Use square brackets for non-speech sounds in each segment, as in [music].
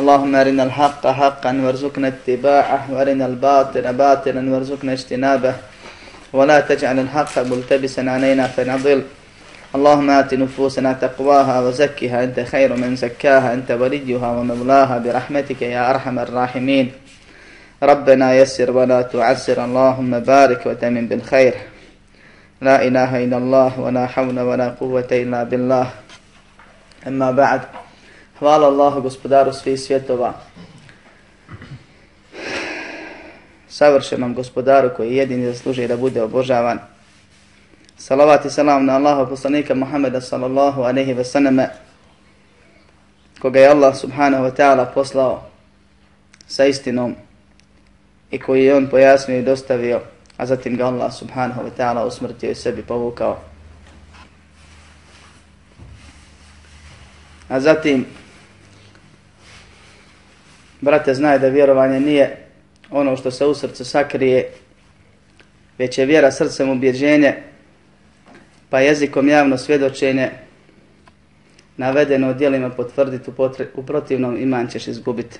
اللهم أرنا الحق حقا وارزقنا اتباعه وأرنا الباطل باطلا وارزقنا اجتنابه. ولا تجعل الحق ملتبسا علينا فنضل. اللهم آت نفوسنا تقواها وزكها. أنت خير من زكاها أنت وليها ومولاها. برحمتك يا أرحم الراحمين. ربنا يسر ولا تعسر. اللهم بارك وتمن بالخير. لا إله إلا الله ولا حول ولا قوة إلا بالله. أما بعد Hvala Allahu gospodaru svih svjetova. Savršenom gospodaru koji jedini zaslužuje da bude obožavan. Salavat i salam na Allaha poslanika Muhammeda sallallahu aleyhi ve sallame koga je Allah subhanahu wa ta'ala poslao sa istinom i koji je on pojasnio i dostavio, a zatim ga Allah subhanahu wa ta'ala usmrtio i sebi povukao. A zatim brate, znaj da vjerovanje nije ono što se u srcu sakrije, već je vjera srcem ubjeđenje, pa jezikom javno svjedočenje navedeno djelima dijelima potvrditi, u protivnom iman ćeš izgubiti.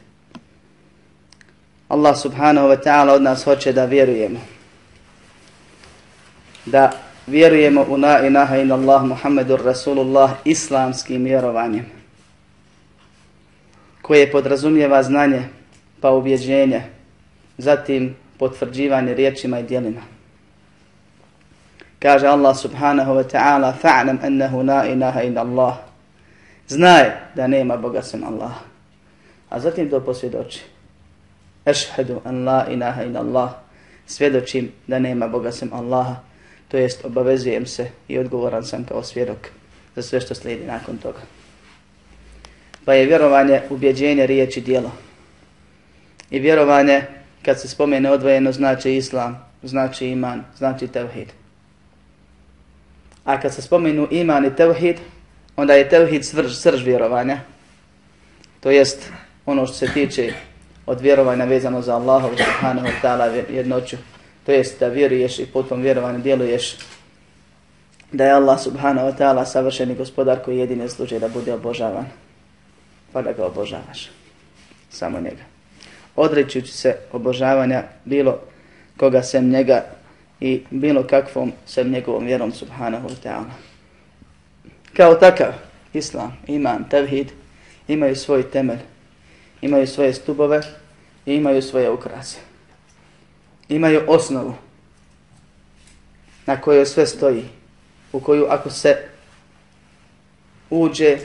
Allah subhanahu wa ta'ala od nas hoće da vjerujemo. Da vjerujemo u na inaha in Allah Muhammedur Rasulullah islamskim vjerovanjem koje podrazumijeva znanje pa ubjeđenje, zatim potvrđivanje riječima i dijelima. Kaže Allah subhanahu wa ta'ala fa'lam annahu la ilaha illa Allah. Znaj da nema Boga sem Allah. A zatim to posvjedoči. Ešhedu an la ilaha illa Allah. Svjedočim da nema Boga sem Allaha. To jest obavezujem se i odgovoran sam kao svjedok za sve što slijedi nakon toga pa je vjerovanje ubjeđenje riječi dijelo. I vjerovanje, kad se spomene odvojeno, znači islam, znači iman, znači tevhid. A kad se spomenu iman i tevhid, onda je tevhid srž, srž vjerovanja. To jest ono što se tiče od vjerovanja vezano za Allaha subhanahu wa ta'ala jednoću. To jest da vjeruješ i potom vjerovanje djeluješ da je Allah subhanahu wa ta'ala savršeni gospodar koji jedine služe da bude obožavan pa da ga obožavaš. Samo njega. Odrećući se obožavanja bilo koga sem njega i bilo kakvom sem njegovom vjerom subhanahu wa ta'ala. Kao takav, islam, iman, tevhid, imaju svoj temelj, imaju svoje stubove i imaju svoje ukrase. Imaju osnovu na kojoj sve stoji, u koju ako se uđe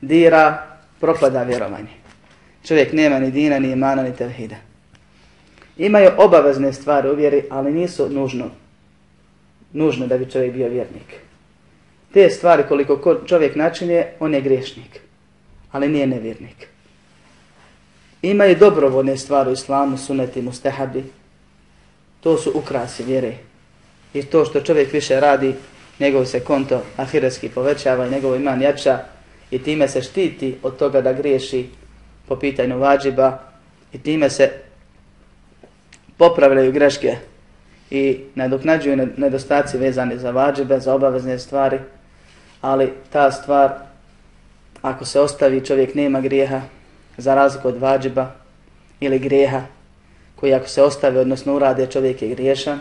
dira, propada vjerovanje. Čovjek nema ni dina, ni imana, ni tevhida. Imaju obavezne stvari u vjeri, ali nisu nužno, nužno da bi čovjek bio vjernik. Te stvari koliko čovjek načinje, on je grešnik, ali nije nevjernik. Imaju dobrovoljne stvari u islamu, suneti, mustehabi. To su ukrasi vjere. I to što čovjek više radi, njegov se konto ahiretski povećava i njegov iman jača, i time se štiti od toga da griješi po pitanju vađiba i time se popravljaju greške i nadoknađuju nedostaci vezani za vađibe, za obavezne stvari, ali ta stvar, ako se ostavi, čovjek nema grijeha, za razliku od vađiba ili grijeha, koji ako se ostavi, odnosno urade, čovjek je griješan,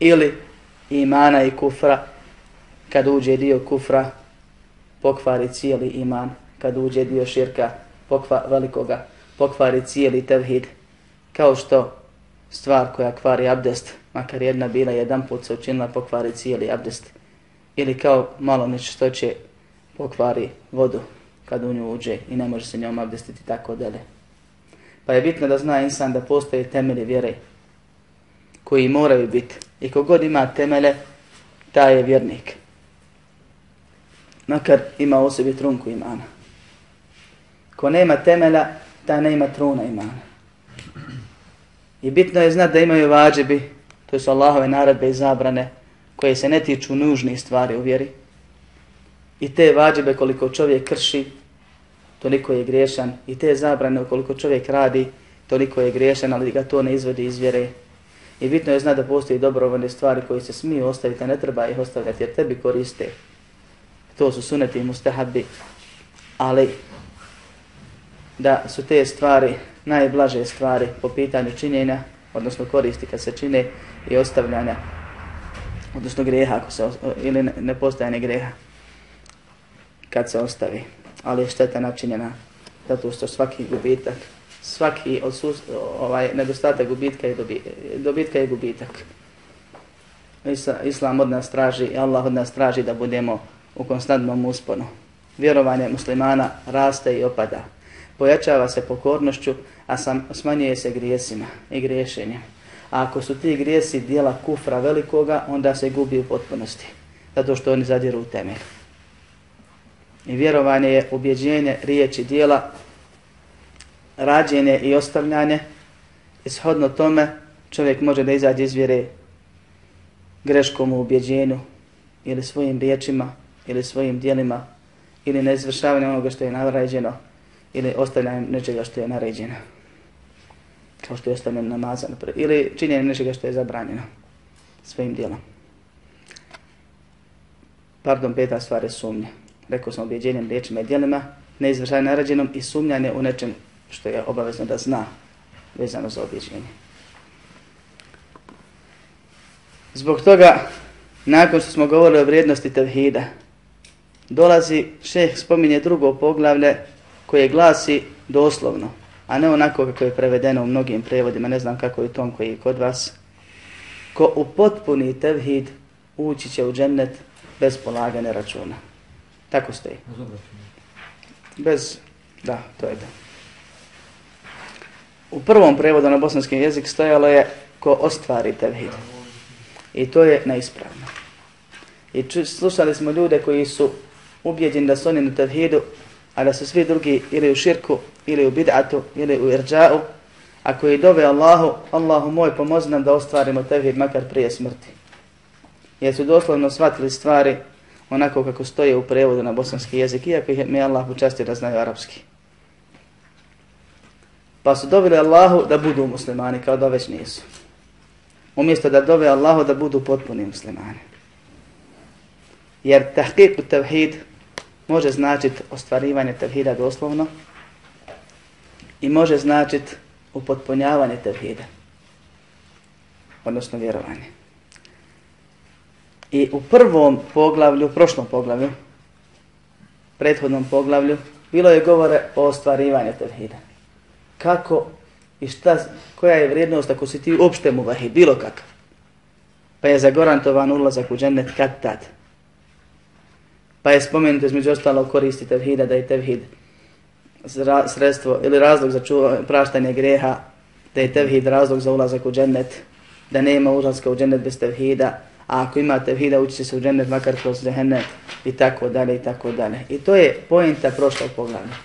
ili imana i kufra, kad uđe dio kufra, pokvari cijeli iman, kad uđe dio širka pokva, velikoga, pokvari cijeli tevhid, kao što stvar koja kvari abdest, makar jedna bila jedan put se učinila pokvari cijeli abdest, ili kao malo nešto će pokvari vodu kad u nju uđe i ne može se njom abdestiti tako dele. Pa je bitno da zna insan da postoje temelje vjere koji moraju biti. I kogod ima temele, taj je vjernik makar ima u sebi trunku imana. Ko nema temela, ta nema truna imana. I bitno je znati da imaju vađibi, to su Allahove naredbe i zabrane, koje se ne tiču nužnih stvari u vjeri. I te vađibe koliko čovjek krši, toliko je griješan. I te zabrane koliko čovjek radi, toliko je griješan, ali ga to ne izvodi iz vjere. I bitno je znati da postoji dobrovoljne stvari koje se smiju ostaviti, a ne treba ih ostavljati jer tebi koriste. To su suneti i mustahabi. Ali da su te stvari najblaže stvari po pitanju činjenja, odnosno koristi kad se čine i ostavljanja, odnosno greha ako se, ili nepostajanje greha kad se ostavi. Ali je šteta načinjena zato što svaki gubitak, svaki odsus, ovaj, nedostatak gubitka je dobi, dobitka je gubitak. Islam od nas traži i Allah od nas traži da budemo u konstantnom usponu. Vjerovanje muslimana raste i opada. Pojačava se pokornošću, a sam, smanjuje se grijesima i griješenjem. A ako su ti grijesi dijela kufra velikoga, onda se gubi u potpunosti. Zato što oni zadiru u temelj. I vjerovanje je ubjeđenje riječi dijela, rađenje i ostavljanje. Ishodno tome čovjek može da izađe iz vjere greškom u ubjeđenju ili svojim riječima ili svojim dijelima ili neizvršavanjem onoga što je naređeno ili ostavljanjem nečega što je naređeno kao što je ostavljen namaza ili činjenje nečega što je zabranjeno svojim dijelom. Pardon, peta stvar je sumnja. Rekao sam objeđenjem riječima i dijelima, neizvršavanjem naređenom i sumnjanje u nečem što je obavezno da zna vezano za objeđenje. Zbog toga, nakon što smo govorili o vrijednosti tevhida, dolazi šeh spominje drugo poglavlje koje glasi doslovno, a ne onako kako je prevedeno u mnogim prevodima, ne znam kako je tom koji je kod vas. Ko u potpuni tevhid ući će u džennet bez polagane računa. Tako stoji. Bez, da, to je da. U prvom prevodu na bosanski jezik stojalo je ko ostvari tevhid. I to je neispravno. I slušali smo ljude koji su ubijeđen da su oni na tevhidu, a da su svi drugi ili u širku, ili u bid'atu, ili u irđa'u, a koji dove Allahu, Allahu moj pomozi nam da ostvarimo tevhid makar prije smrti. Jer su doslovno shvatili stvari onako kako stoje u prevodu na bosanski jezik, iako ih mi Allah učasti da znaju arapski. Pa su dobili Allahu da budu muslimani, kao da već nisu. Umjesto da dove Allahu da budu potpuni muslimani. Jer tahqiq u tevhid može značiti ostvarivanje tevhida doslovno i može značiti upotpunjavanje tevhida, odnosno vjerovanje. I u prvom poglavlju, prošlom poglavlju, prethodnom poglavlju, bilo je govore o ostvarivanju tevhida. Kako i šta, koja je vrijednost ako si ti uopšte mu vahid, bilo kakav. Pa je zagorantovan ulazak u džennet kad tad. Pa je spomenuto između ostalo koristi tevhida da je tevhid sredstvo ili razlog za čuva, praštanje greha, da je tevhid razlog za ulazak u džennet, da nema ulazka u džennet bez tevhida, a ako ima tevhida ući se u džennet makar kroz džennet i tako dalje i tako dalje. I to je pojenta prošlog poglavlja.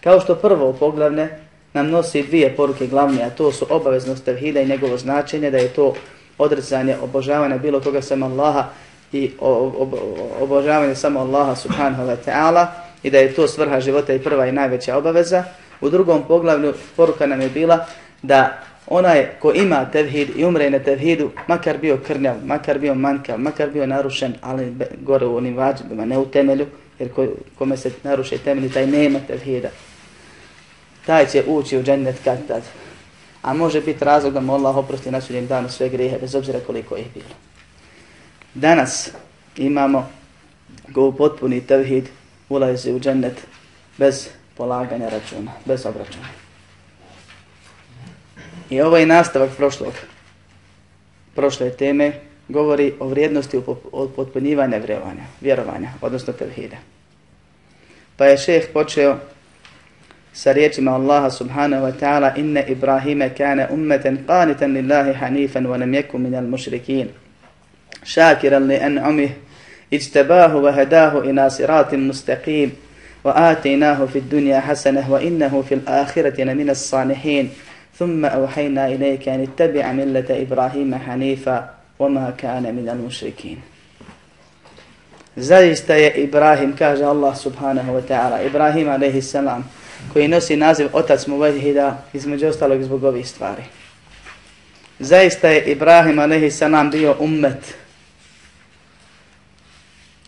Kao što prvo poglavlje nam nosi dvije poruke glavne, a to su obaveznost tevhida i njegovo značenje, da je to odricanje obožavanja bilo koga sam Allaha i obožavanje samo Allaha subhanahu wa ta'ala i da je to svrha života i prva i najveća obaveza. U drugom poglavlju poruka nam je bila da onaj ko ima tevhid i umre na tevhidu, makar bio krnjav, makar bio manjkav, makar bio narušen, ali gore u onim vađbima, ne u temelju, jer ko, kome se naruše temelji, taj nema tevhida. Taj će ući u džennet kad tad. A može biti razlog da mu Allah oprosti na sudnjem danu sve grehe, bez obzira koliko ih bilo. Danas imamo go potpuni tevhid, ulazi u džennet bez polaganja računa, bez obračuna. I ovo je nastavak prošlog, prošle teme, govori o vrijednosti od potpunjivanja vjerovanja, vjerovanja, odnosno tevhida. Pa je šeh počeo sa riječima Allaha subhanahu wa ta'ala inne Ibrahime kane ummeten qanitan lillahi hanifan wa nam jeku minal mušrikin li en'umih اجتباه وهداه إلى صراط مستقيم وآتيناه في الدنيا حسنة وإنه في الآخرة لمن الصالحين ثم أوحينا إليك أن اتبع ملة إبراهيم حنيفا وما كان من المشركين Zaista je Ibrahim, kaže Allah subhanahu wa ta'ala, Ibrahim alaihi salam, koji nosi naziv otac mu vahida, između ostalog zbog ovih stvari. Zaista je Ibrahim alaihi salam bio ummet,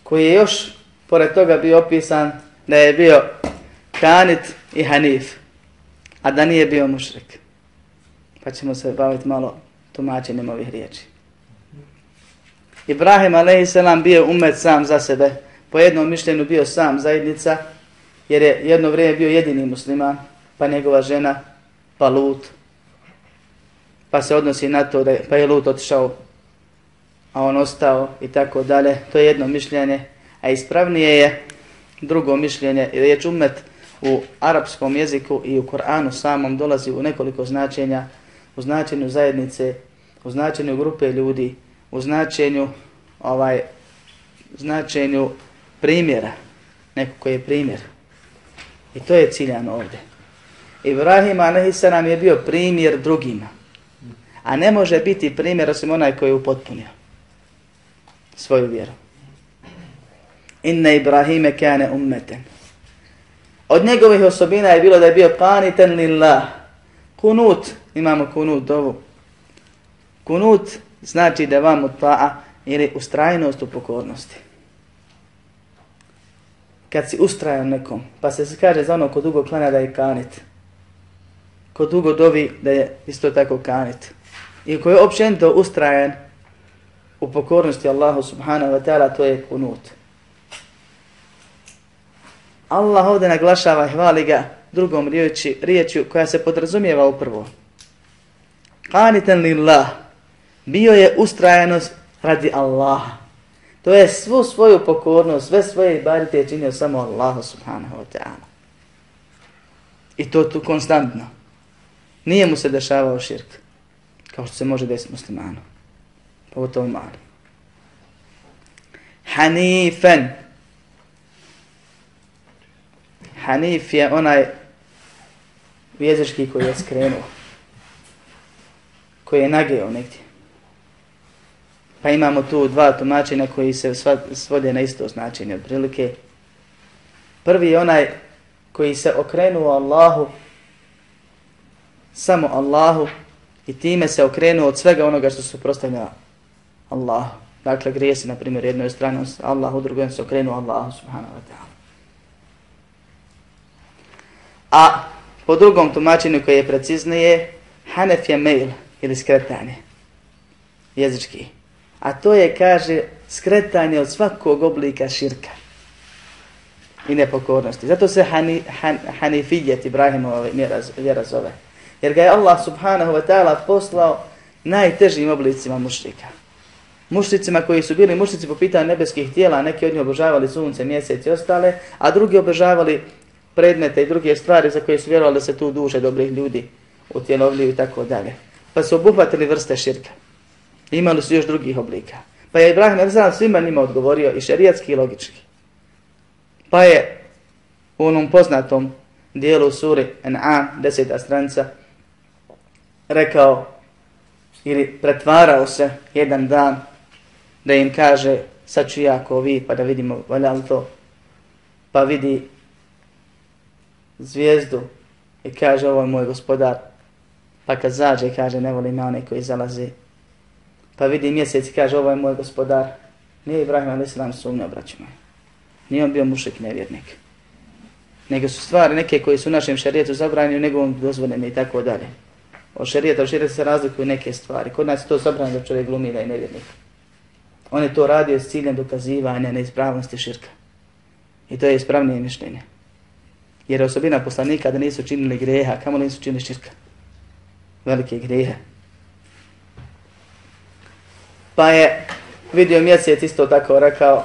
koji je još pored toga bio opisan da je bio kanit i hanif, a da nije bio mušrik. Pa ćemo se baviti malo tumačenjem ovih riječi. Ibrahim a.s. bio umet sam za sebe, po jednom mišljenju bio sam zajednica, jer je jedno vrijeme bio jedini musliman, pa njegova žena, pa Lut. Pa se odnosi na to da je, pa je Lut otišao, a on ostao i tako dalje. To je jedno mišljenje, a ispravnije je drugo mišljenje, riječ umet u arapskom jeziku i u Koranu samom dolazi u nekoliko značenja, u značenju zajednice, u značenju grupe ljudi, u značenju ovaj značenju primjera, neko koji je primjer. I to je ciljano ovdje. Ibrahim a.s. je bio primjer drugima. A ne može biti primjer osim onaj koji je upotpunio svoju vjeru. Inna Ibrahime kane ummeten. Od njegovih osobina je bilo da je bio qaniten lillah. Kunut, imamo kunut dovu. Kunut znači da vam ta'a ili ustrajnost u pokornosti. Kad si ustrajan nekom, pa se kaže za ono ko dugo klanja da je kanit. Ko dugo dovi da je isto tako kanit. I ko je općenito ustrajan u pokornosti Allahu subhanahu wa ta'ala, to je kunut. Allah ovdje naglašava i hvali ga drugom riječi, riječju koja se podrazumijeva uprvo. Qanitan lillah. Bio je ustrajanost radi Allaha. To je svu svoju pokornost, sve svoje ibarite je činio samo Allahu subhanahu wa ta'ala. I to tu konstantno. Nije mu se dešavao širk. Kao što se može desiti muslimanu. Pogotovo mali. Hanifen. Hanif je onaj jezički koji je skrenuo. Koji je nageo negdje. Pa imamo tu dva tumačenja koji se svode na isto značenje od prilike. Prvi je onaj koji se okrenuo Allahu, samo Allahu, i time se okrenuo od svega onoga što su prostavlja Allah. Dakle, grijesi, na primjer, jednoj strani Allah, u drugoj se okrenuo Allahu, subhanahu wa ta'ala. A po drugom tumačenju koji je preciznije, Hanef je mail ili skretanje, jezički. A to je, kaže, skretanje od svakog oblika širka i nepokornosti. Zato se hani, han, Hanifijet Ibrahimova vjera zove. Jer ga je Allah subhanahu wa ta'ala poslao najtežim oblicima mušrika. Mušricima koji su bili mušici po pitanju nebeskih tijela, neki od njih obožavali sunce, mjesec i ostale, a drugi obožavali predmete i druge stvari za koje su vjerovali da se tu duže dobrih ljudi utjelovljuju i tako dalje. Pa su obuhvatili vrste širka. Imali su još drugih oblika. Pa je Ibrahim Ersan svima njima odgovorio i šerijatski i logički. Pa je u onom poznatom dijelu suri N.A. deseta stranca, rekao ili pretvarao se jedan dan da im kaže sad ću ja ko vi pa da vidimo valja to pa vidi zvijezdu i kaže ovo je moj gospodar pa kad zađe kaže ne volim ja one koji zalazi Pa vidi mjesec i kaže, ovo je moj gospodar. Nije Ibrahim a.s. sumnio, sumnja obraćamo. Nije on bio mušik nevjernik. Nego su stvari neke koje su u našem šarijetu zabranjene u njegovom dozvoljene i tako dalje. Od šarijeta, od šarijeta se razlikuju neke stvari. Kod nas je to zabranjeno da čovjek glumi da je nevjernik. On je to radio s ciljem dokazivanja neispravnosti širka. I to je ispravnije mišljenje. Jer osobina poslanika da nisu činili greha, kamo li nisu činili širka? Velike grehe. Pa je vidio mjesec isto tako rekao,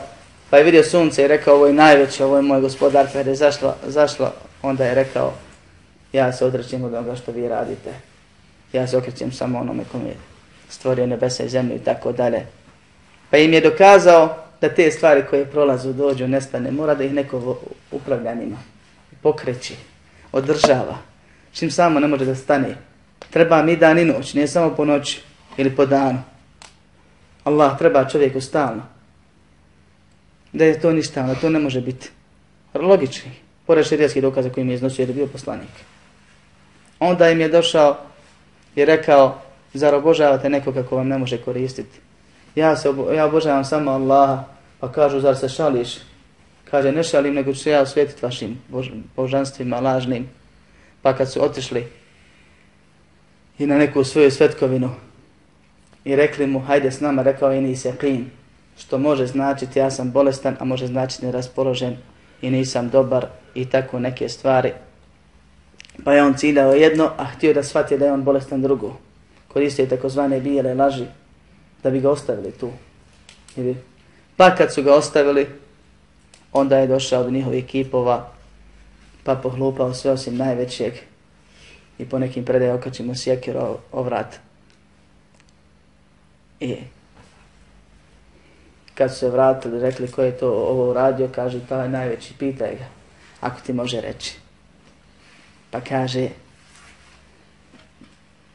pa je vidio sunce i rekao ovo je najveće, ovo je moj gospodar, kada je zašlo, zašlo, onda je rekao ja se odrećem od onoga što vi radite. Ja se okrećem samo onome kom je stvorio nebesa i zemlju i tako dalje. Pa im je dokazao da te stvari koje prolazu, dođu, nestane, mora da ih neko upravlja njima, pokreći, održava, čim samo ne može da stane. Treba mi dan i noć, nije samo po noći ili po danu. Allah treba čovjeku stalno. Da je to ništa, da to ne može biti. Logični, pored širijetskih dokaza koji mi je iznosio jer je bio poslanik. Onda im je došao i rekao, zar obožavate nekoga ko vam ne može koristiti? Ja, se obo, ja obožavam samo Allaha, pa kažu, zar se šališ? Kaže, ne šalim, nego ću ja osvetiti vašim bož, božanstvima lažnim. Pa kad su otišli i na neku svoju svetkovinu i rekli mu, hajde s nama, rekao je nisi jakin, što može značiti ja sam bolestan, a može značiti neraspoložen i nisam dobar i tako neke stvari. Pa je on ciljao jedno, a htio da shvati da je on bolestan drugo. Koristio takozvane bijele laži da bi ga ostavili tu. Pa kad su ga ostavili, onda je došao do njihovih kipova, pa pohlupao sve osim najvećeg i po nekim predaje okačimo sjekir o, o vrat. I kad su se vratili, rekli ko je to ovo uradio, kaže taj najveći, pitaj ga, ako ti može reći. Pa kaže,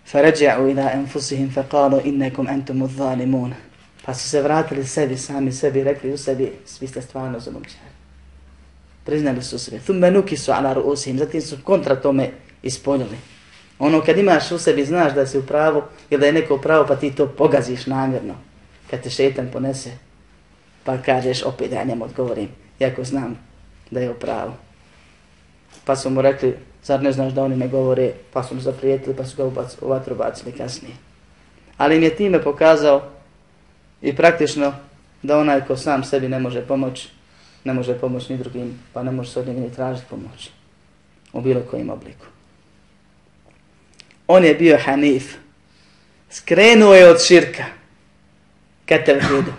فرجعوا إلى أنفسهم فقالوا إنكم أنتم الظالمون Pa su se vratili sebi, sami sebi, rekli u sebi, svi ste stvarno zulumčari. Priznali su sebe. Thumme nuki su ala ruusihim, zatim su kontra tome ispoljili. Ono kad imaš u sebi, znaš da si u pravu ili da je neko u pravu, pa ti to pogaziš namjerno. Kad te šetan ponese, pa kažeš opet da ja njemu odgovorim, jako znam da je u pravu. Pa su mu rekli, zar ne znaš da oni ne govore, pa su mu zaprijetili, pa su ga ubac, u vatru bacili kasnije. Ali im je time pokazao i praktično da onaj ko sam sebi ne može pomoći, ne može pomoći ni drugim, pa ne može se od njega ni tražiti pomoći u bilo kojim obliku. On je bio hanif, skrenuo je od širka ka tevhidu.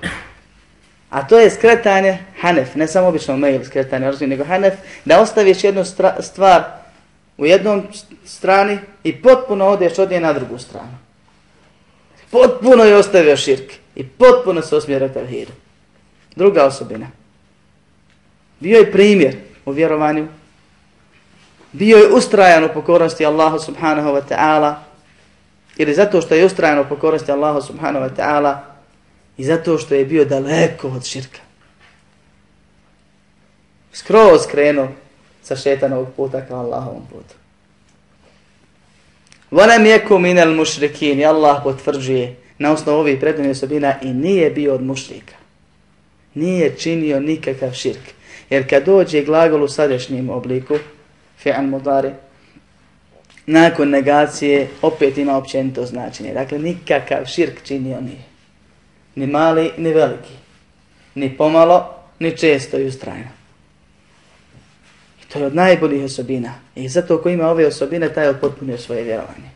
A to je skretanje hanef, ne samo obično mail skretanje, nego hanef, da ostaviš jednu stvar u jednom strani i potpuno odeš od nje na drugu stranu. Potpuno je ostavio širk i potpuno se osmjera tevhidu. Druga osobina. Bio je primjer u vjerovanju. Bio je ustrajan u pokornosti Allahu subhanahu wa ta'ala. Ili zato što je ustrajan u pokornosti Allahu subhanahu wa ta'ala. I zato što je bio daleko od širka. Skroz krenuo sa šetanovog puta ka Allahovom putu. Volem jeku minel mušrikin, i Allah potvrđuje na osnovu ovih prednjih osobina i nije bio od mušrika. Nije činio nikakav širk. Jer kad dođe glagol u sadašnjem obliku, fi'an mudari, nakon negacije opet ima općenito značenje. Dakle, nikakav širk činio nije. Ni mali, ni veliki. Ni pomalo, ni često i ustrajno. To je od najboljih osobina. I zato ko ima ove osobine, taj je potpunio svoje vjerovanje.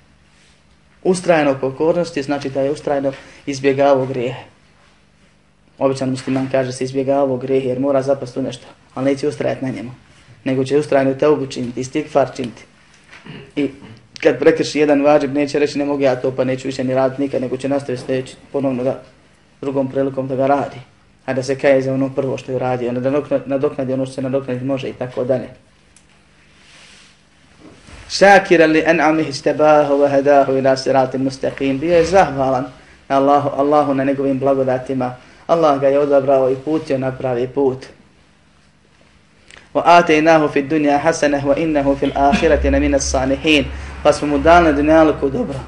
Ustrajno pokornosti znači da je ustrajno izbjegavao grijehe. Običan musliman kaže se izbjegavao grijehe jer mora zapast u nešto, ali neće ustrajati na njemu. Nego će ustrajno te obučiniti, istikfar činiti. I kad prekrši jedan vađib, neće reći ne mogu ja to pa neću više ni raditi nikad, nego će nastaviti sljedeći ponovno da drugom prilikom da ga radi a da se kaje za ono prvo što je uradio, da nadoknadi ono što se nadoknadi može i tako dalje. Šakira li en'amih istebahu wa hadahu ila sirati mustaqim. Bio je zahvalan na Allahu, Allahu na njegovim blagodatima. Allah ga je odabrao i putio na pravi put. Wa ataynahu fi dunya hasanah wa innahu fil akhirati min as-sanihin. Pa smo mu dali na dunjalku dobro.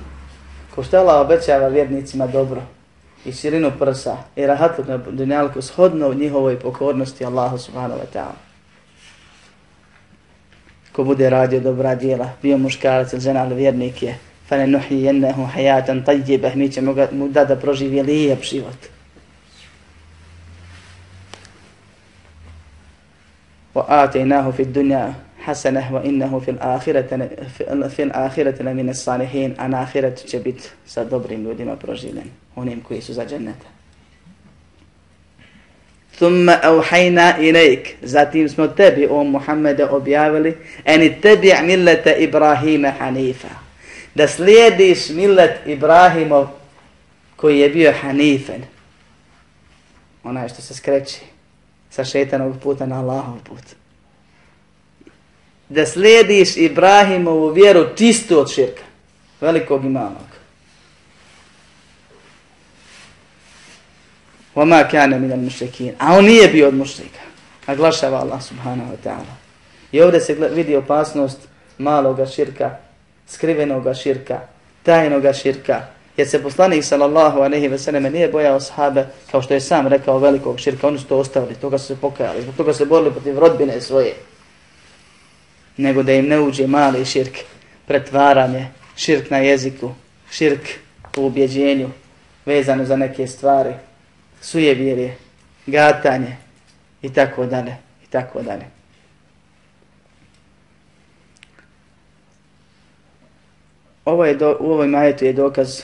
Ko što Allah obećava vjernicima dobro i širinu prsa i rahatluk na dunjalku shodno njihovoj pokornosti Allahu subhanahu wa ta'ala. Ko bude radio dobra djela, bio muškarac ili žena, ili vjernik je, fa ne nuhi jennehu hajatan tajjibah, mi ćemo ga, mu da da proživi lijep život. Wa ataynahu fi dunya hasanah wa innahu fil akhirati fil akhirati la min as-salihin ahiretu akhirat će bit sa dobrim ljudima proživljen onim koji su za dženneta. Thumma auhajna ilayk. Zatim smo tebi o Muhammede objavili eni tebi millete Ibrahima hanifa. Da slijediš millet Ibrahimov koji je bio hanifen. Onaj što se skreći sa šetanog puta na Allahov put. Da slijediš Ibrahimovu vjeru čistu od širka, velikog i وَمَا كَانَ مِنَ الْمُشْرِكِينَ. A on nije bio od mušrika. Naglašava Allah subhanahu wa ta'ala. I ovdje se vidi opasnost maloga širka, skrivenoga širka, tajnoga širka. Jer se poslanik sallallahu aleyhi ve selleme nije bojao sahabe, kao što je sam rekao velikog širka, oni su to ostavili, toga su se pokajali, zbog toga se borili protiv rodbine svoje. Nego da im ne uđe mali širk, pretvaranje, širk na jeziku, širk u ubjeđenju, vezano za neke stvari, sujevjerje, gatanje i tako dalje i tako dalje. Ovo je do, u ovoj majetu je dokaz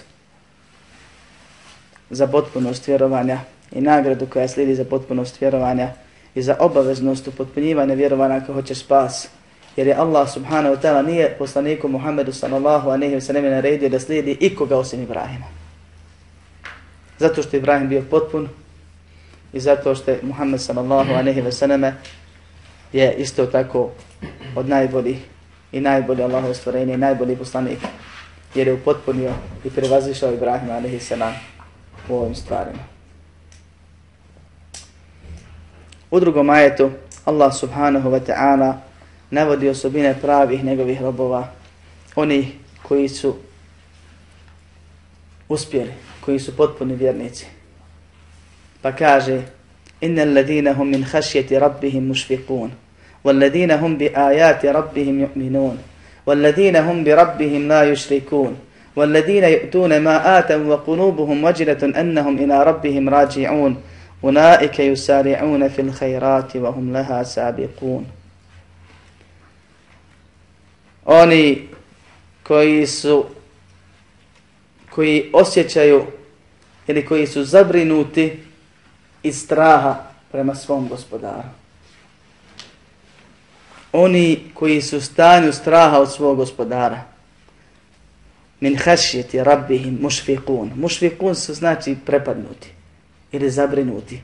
za potpunost vjerovanja i nagradu koja slijedi za potpunost vjerovanja i za obaveznost upotpunjivanja vjerovanja ako hoće spas. Jer je Allah subhanahu wa ta'ala nije poslaniku Muhammedu sallallahu a nehi sallam naredio da slijedi ikoga osim Ibrahima. Zato što je Ibrahim bio potpun i zato što je Muhammed sallallahu a ve sallam je isto tako od najboljih i najbolji Allahov stvorenje i najbolji poslanik jer je upotpunio i prevazišao Ibrahima alaihi sallam u ovim stvarima. U drugom ajetu Allah subhanahu wa ta'ala navodi osobine pravih njegovih robova, oni koji su uspjeli, koji su potpuni vjernici. Pa kaže, inna alladhina hum min khashyati rabbihim mushfiqun, walladhina hum bi ayati rabbihim yu'minun, والذين هم بربهم لا يشركون والذين يؤتون ما آتوا وقلوبهم وجلة أنهم إلى ربهم راجعون أولئك يسارعون في الخيرات وهم لها سابقون Oni koji su koji osjećaju ili koji su zabrinuti iz straha prema svom gospodaru oni koji su u stanju straha od svog gospodara. Min hašjeti rabbihim mušfikun. Mušfikun su znači prepadnuti ili zabrinuti.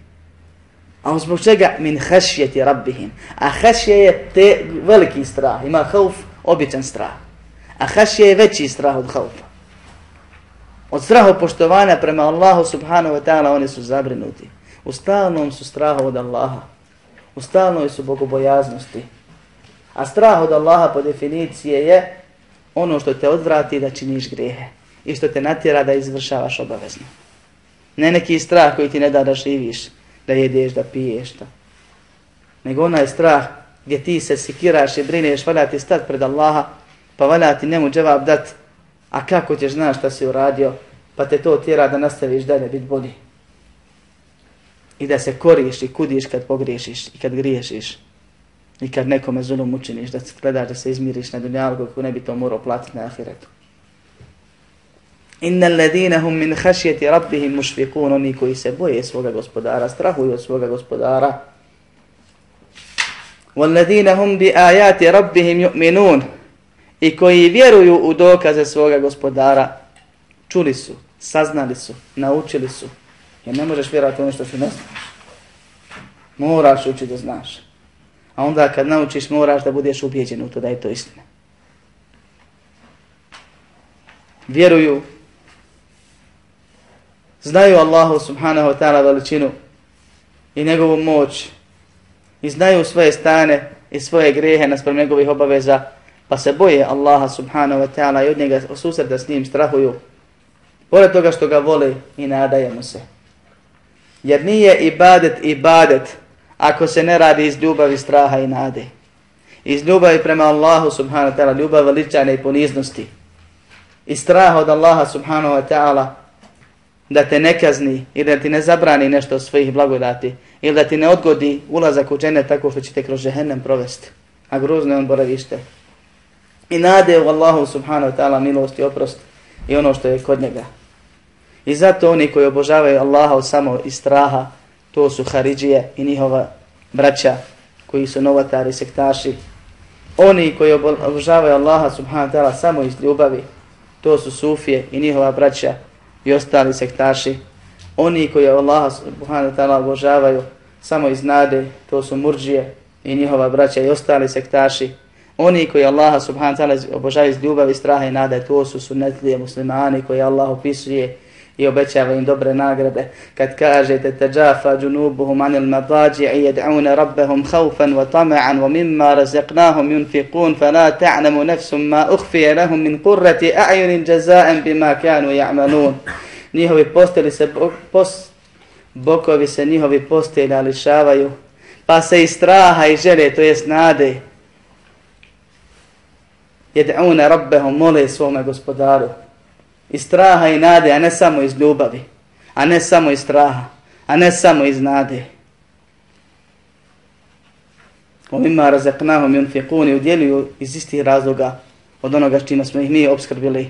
A zbog čega? Min hašjeti rabbihim. A hašje je te veliki strah. Ima hauf, običan strah. A hašje je veći strah od haufa. Od straha poštovanja prema Allahu subhanahu wa ta'ala oni su zabrinuti. U stalnom su strahu od Allaha. U stalnoj su bogobojaznosti. A strah od Allaha po definicije je ono što te odvrati da činiš grijehe i što te natjera da izvršavaš obavezno. Ne neki strah koji ti ne da da živiš, da jedeš, da piješ, da. nego onaj strah gdje ti se sikiraš i brineš, valja ti stat pred Allaha, pa valja ti njemu dževab dat, a kako ćeš znaš šta si uradio, pa te to tjera da nastaviš dalje biti bolji. I da se koriš i kudiš kad pogriješiš i kad griješiš. I kad nekome zulum učiniš, da gledaš da se izmiriš na dunjalku, kako ne bi to morao platiti na ahiretu. Inna ladina hum min khashyati rabbihim mushfiqun oni koji se boje svoga gospodara, strahuju od svoga gospodara. Walladhina hum bi ayati rabbihim yu'minun i koji vjeruju u dokaze svoga gospodara, čuli su, saznali su, naučili su. Jer ne možeš vjerovati ono što ti ne znaš. Moraš učiti da znaš. A onda kad naučiš moraš da budeš ubijeđen u to da je to istina. Vjeruju. Znaju Allahu subhanahu wa ta'ala veličinu i njegovu moć. I znaju svoje stane i svoje grehe naspram njegovih obaveza. Pa se boje Allaha subhanahu wa ta'ala i od njega susreda s njim strahuju. Pored toga što ga vole i nadajemo se. Jer nije ibadet ibadet ako se ne radi iz ljubavi, straha i nade. Iz ljubavi prema Allahu subhanahu wa ta'ala, ljubav veličane i poniznosti. I straha od Allaha subhanahu wa ta'ala da te ne kazni ili da ti ne zabrani nešto od svojih blagodati ili da ti ne odgodi ulazak u džene tako što će te kroz žehennem provesti. A grozno je on boravište. I nade u Allahu subhanahu wa ta'ala milost i oprost i ono što je kod njega. I zato oni koji obožavaju Allaha samo iz straha to su Haridžije i njihova braća koji su novatari, sektaši. Oni koji obožavaju Allaha subhanahu wa ta'ala samo iz ljubavi, to su Sufije i njihova braća i ostali sektaši. Oni koji Allaha subhanahu wa ta'ala obožavaju samo iz nade, to su murđije i njihova braća i ostali sektaši. Oni koji Allaha subhanahu wa ta'ala obožavaju iz ljubavi, straha i nade, to su sunetlije muslimani koji Allah opisuje i obećava im dobre nagrade. Kad kažete tajafa džunubuhum anil madaji'i yad'una rabbehum haufan wa tama'an wa mimma razaqnahum yunfiqun fala ta'namu nafsun ma ukhfiya lahum min qurrati a'yunin jazaa'an bima kanu ya'malun. Njihovi posteli se post, bokovi se njihovi postelja lišavaju pa se i straha i žele, to jest nade, jed'una rabbahum mole svome gospodaru iz straha i nade, a ne samo iz ljubavi, a ne samo iz straha, a ne samo iz nade. Ovima razaknahom i unfiquni udjeljuju iz istih razloga od onoga čima smo ih mi obskrbili.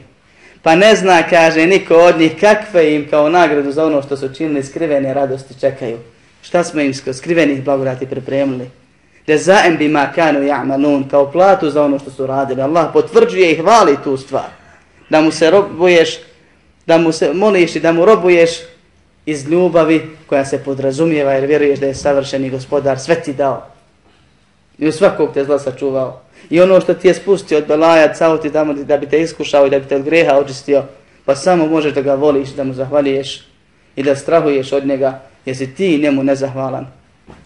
Pa ne zna, kaže, niko od njih kakve im kao nagradu za ono što su činili skrivene radosti čekaju. Šta smo im skrivenih blagodati pripremili? Da bima kanu ja'malun, kao platu za ono što su radili. Allah potvrđuje i hvali tu stvar da mu se robuješ, da mu se moliš i da mu robuješ iz ljubavi koja se podrazumijeva jer vjeruješ da je savršeni gospodar sve ti dao. I u svakog te zla sačuvao. I ono što ti je spustio od belaja, cao ti tamo da bi te iskušao i da bi te od greha očistio, pa samo možeš da ga voliš, da mu zahvaliješ i da strahuješ od njega, jer si ti njemu nezahvalan,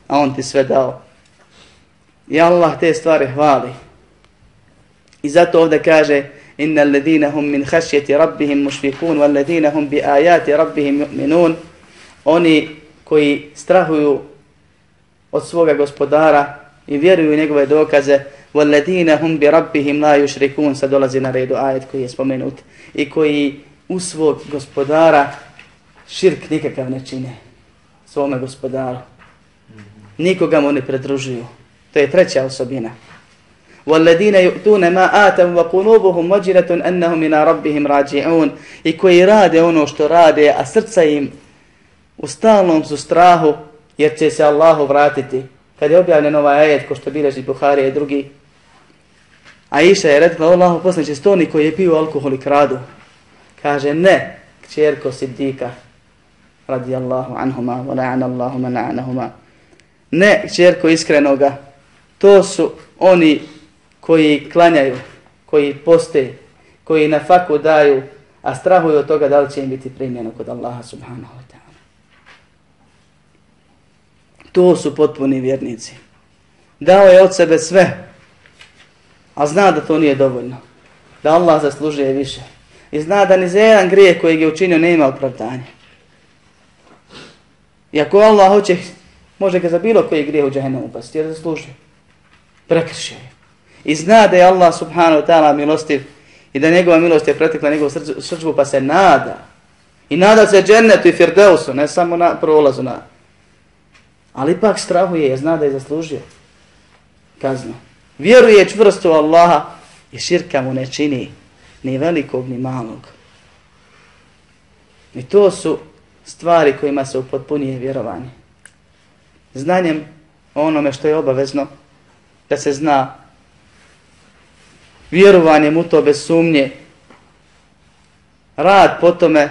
a on ti sve dao. I Allah te stvari hvali. I zato ovdje kaže Inna alledhina hum min khashyati rabbihim mušfikun wa alledhina hum bi ayati rabbihim minun. Oni koji strahuju od svoga gospodara i vjeruju u njegove dokaze وَالَّذِينَ هُمْ بِرَبِّهِمْ لَا يُشْرِكُونَ Sad dolazi na redu ajet koji je spomenut i koji u svog gospodara širk nikakav ne čine svome gospodaru. Nikoga mu ne predružuju. to je treća osobina والذين يؤتون ما آتوا وقلوبهم وجلة أنهم إلى ربهم راجعون i koji rade ono što rade, a srca im u stalnom su strahu jer će se Allahu vratiti. Kad je objavljen ovaj ajet ko što bileži Buharija i drugi, Aisha je rekla, Allahu poslaniče, stoni koji je pio alkohol i kradu. Kaže, ne, kćerko Siddika, radijallahu anhuma, wa la'ana Allahu man la'anahuma. Ne, kćerko iskrenoga, to su oni koji klanjaju, koji poste, koji na faku daju, a strahuju od toga da li će im biti primjeno kod Allaha subhanahu wa ta'ala. To su potpuni vjernici. Dao je od sebe sve, a zna da to nije dovoljno. Da Allah zaslužuje više. I zna da ni za jedan grijeh koji je učinio ne ima opravdanja. I ako Allah hoće, može ga za bilo koji grijeh u džahennem upasti, jer zaslužuje. Prekršio je i zna da je Allah subhanahu wa ta'ala milostiv i da njegova milost je pretekla njegovu srđbu pa se nada. I nada se džennetu i firdeusu, ne samo na prolazu na. Ali ipak strahuje jer zna da je zaslužio kaznu. Vjeruje čvrsto u Allaha i širka mu ne čini ni velikog ni malog. I to su stvari kojima se upotpunije vjerovanje. Znanjem onome što je obavezno da se zna vjerovanjem u to bez sumnje, rad po tome,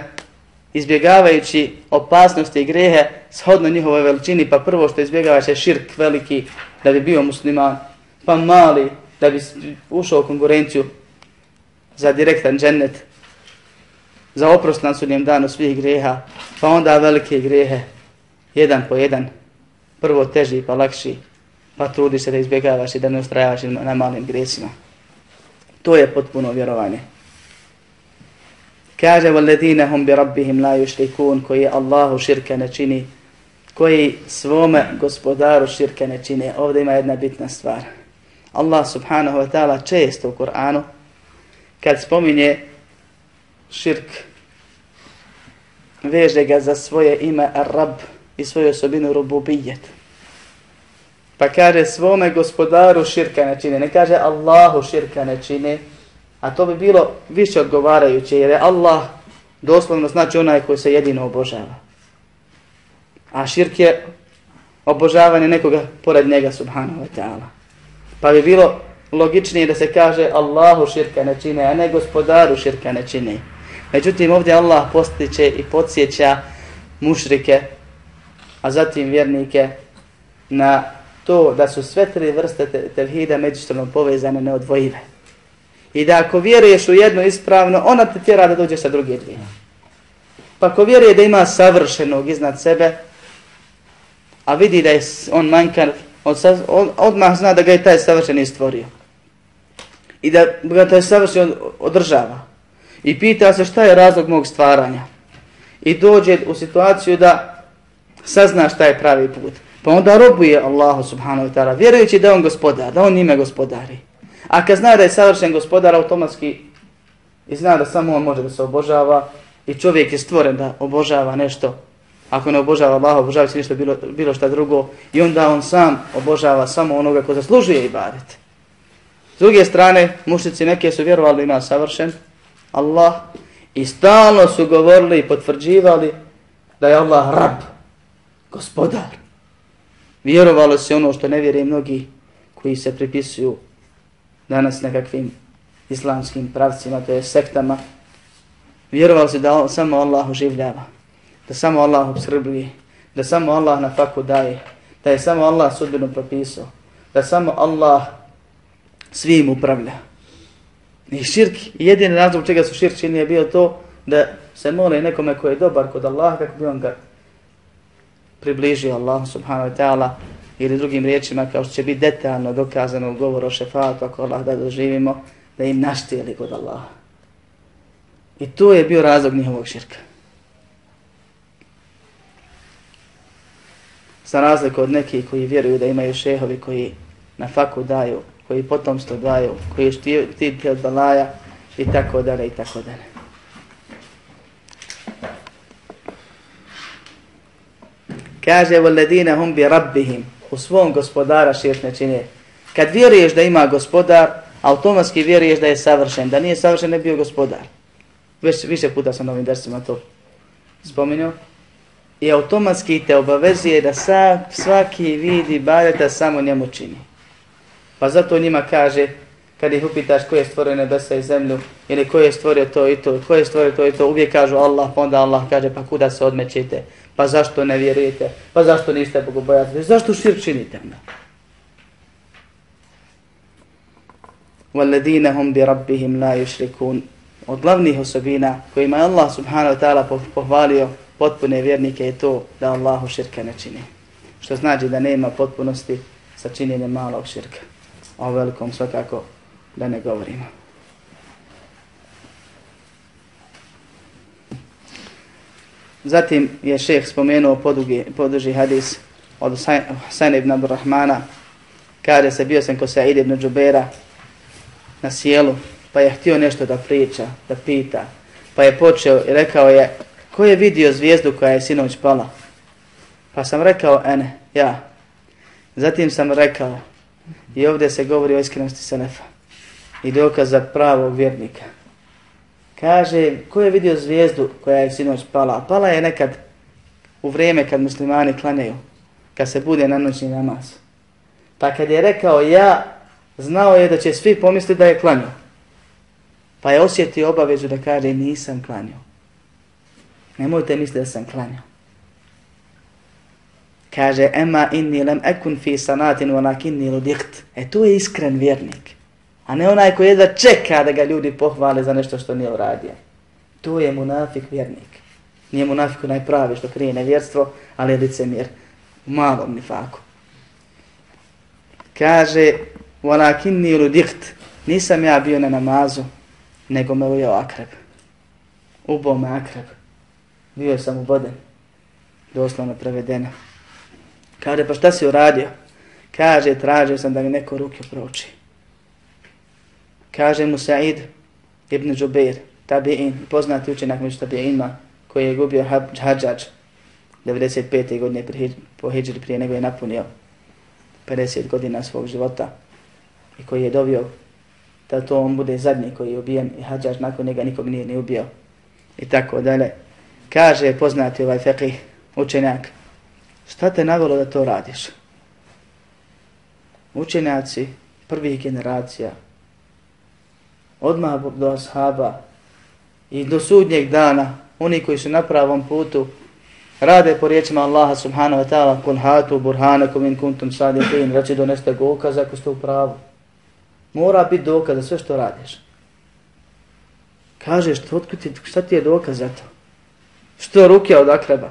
izbjegavajući opasnosti i grehe, shodno njihovoj veličini, pa prvo što izbjegavaš je širk veliki da bi bio musliman, pa mali da bi ušao u konkurenciju za direktan džennet, za oprost na sudnjem danu svih greha, pa onda velike grehe, jedan po jedan, prvo teži pa lakši, pa trudiš se da izbjegavaš i da ne ustrajavaš na malim gresima. To je potpuno vjerovanje. Kaže وَالَّذِينَ هُمْ بِرَبِّهِمْ لَا يُشْرِكُونَ koji Allahu širke ne čini, koji svome gospodaru širke ne čini. Ovdje ima jedna bitna stvar. Allah subhanahu wa ta'ala često u Kur'anu kad spominje širk veže ga za svoje ime Ar-Rab i svoju osobinu Rububijet. Pa kaže svome gospodaru širka ne čine. Ne kaže Allahu širka ne čine. A to bi bilo više odgovarajuće jer je Allah doslovno znači onaj koji se jedino obožava. A širk je obožavanje nekoga pored njega subhanahu wa ta'ala. Pa bi bilo logičnije da se kaže Allahu širka ne čine, a ne gospodaru širka ne čine. Međutim ovdje Allah postiče i podsjeća mušrike, a zatim vjernike, na to da su sve tri vrste te, tevhida međusobno povezane, neodvojive. I da ako vjeruješ u jedno ispravno, ona te tjera da dođeš sa druge dvije. Pa ako vjeruje da ima savršenog iznad sebe, a vidi da je on manjkan, on, on odmah zna da ga je taj savršeni stvorio. I da ga taj savršen održava. I pita se šta je razlog mog stvaranja. I dođe u situaciju da sazna šta je pravi put. Pa onda robuje Allahu subhanahu wa ta'ala, vjerujući da on gospodar, da on njime gospodari. A kad zna da je savršen gospodar, automatski i zna da samo on može da se obožava i čovjek je stvoren da obožava nešto, ako ne obožava Allah, obožava se ništa bilo, bilo šta drugo i onda on sam obožava samo onoga ko zaslužuje ibadet. S druge strane, mušnici neke su vjerovali da ima savršen Allah i stalno su govorili i potvrđivali da je Allah rab, gospodar. Vjerovalo se ono što ne vjeruje mnogi koji se pripisuju danas nekakvim islamskim pravcima, to je sektama. Vjerovalo se da samo Allah oživljava, da samo Allah obskrbljuje, da samo Allah na faku daje, da je samo Allah sudbeno propisao, da samo Allah svim upravlja. I širk, jedini razlog čega su širk činili je bio to da se mole nekome koji je dobar kod Allaha kako bi on ga približio Allah subhanahu wa ta'ala ili drugim riječima kao što će biti detaljno dokazano u govoru o šefatu ako Allah da doživimo da im naštijeli kod Allaha. I to je bio razlog njihovog širka. Za razliku od nekih koji vjeruju da imaju šehovi koji na faku daju, koji potomstvo daju, koji štiti od balaja i tako dalje i tako dalje. Kaže, وَالَّذِينَ هُمْ بِرَبِّهِمْ U svom gospodara širk ne čine. Kad vjeruješ da ima gospodar, automatski vjeruješ da je savršen. Da nije savršen, ne bio gospodar. Već više puta sam na ovim dersima to spominio. I automatski te obavezuje da sa, svaki vidi bareta samo njemu čini. Pa zato njima kaže, kad ih upitaš ko je stvorio nebesa i zemlju, ili ko je stvorio to i to, ko je stvorio to i to, uvijek kažu Allah, pa onda Allah kaže, pa kuda se odmećete, pa zašto ne vjerujete, pa zašto niste bogobojatni, zašto šir činite? وَالَّذِينَ هُمْ بِرَبِّهِمْ لَا يُشْرِكُونَ Od glavnih osobina kojima je Allah subhanahu wa ta'ala pohvalio potpune vjernike je to da Allahu širka ne čini. Što znači da nema potpunosti sa činjenjem malog širka. O velikom svakako da ne govorimo. Zatim je šeheh spomenuo podugi, poduži hadis od Husayna ibn Abdurrahmana, kada se bio sam ko Sa'id ibn Džubera na sjelu, pa je htio nešto da priča, da pita, pa je počeo i rekao je, ko je vidio zvijezdu koja je sinoć pala? Pa sam rekao, ene, ja. Zatim sam rekao, i ovdje se govori o iskrenosti Selefa i dokaza pravog vjernika. Kaže, ko je vidio zvijezdu koja je sinoć pala? Pala je nekad u vrijeme kad muslimani klanjaju, kad se bude na noćni namaz. Pa kad je rekao ja, znao je da će svi pomisliti da je klanjao. Pa je osjetio obavezu da kaže nisam klanjao. Nemojte misliti da sam klanjao. Kaže, ema inni lem ekun fi sanatin walakinni ludikt. E tu je iskren vjernik. A ne onaj koji jedva čeka da ga ljudi pohvale za nešto što nije uradio. To je munafik vjernik. Nije munafik onaj pravi što krije nevjerstvo, ali je licemjer u malom nifaku. Kaže, walakinni ludikt. Nisam ja bio na namazu, nego me ujeo akreb. Ubo me akreb. Bio sam uboden. Doslovno prevedeno. Kaže, pa šta si uradio? Kaže, tražio sam da mi neko ruke proči. Kaže mu Sa'id ibn Džubeir, tabi'in, poznati učenak među tabi'inima, koji je gubio Hadžađ 95. godine po Hidžri prije nego je napunio 50 godina svog života i koji je dobio da to on bude zadnji koji je ubijen i Hadžađ nakon njega nikog nije ni ubio i tako dalje. Kaže poznati ovaj fekih učenjak, šta te navjelo da to radiš? Učenjaci prvih generacija odmah do ashaba i do sudnjeg dana, oni koji su na pravom putu, rade po riječima Allaha subhanahu wa ta'ala kun hatu burhanakum in kuntum sadiqin reći doneste dokaz ako ste u pravu. Mora biti dokaz za sve što radiš. Kažeš ti, šta ti je dokaz za to? Što ruke od akreba?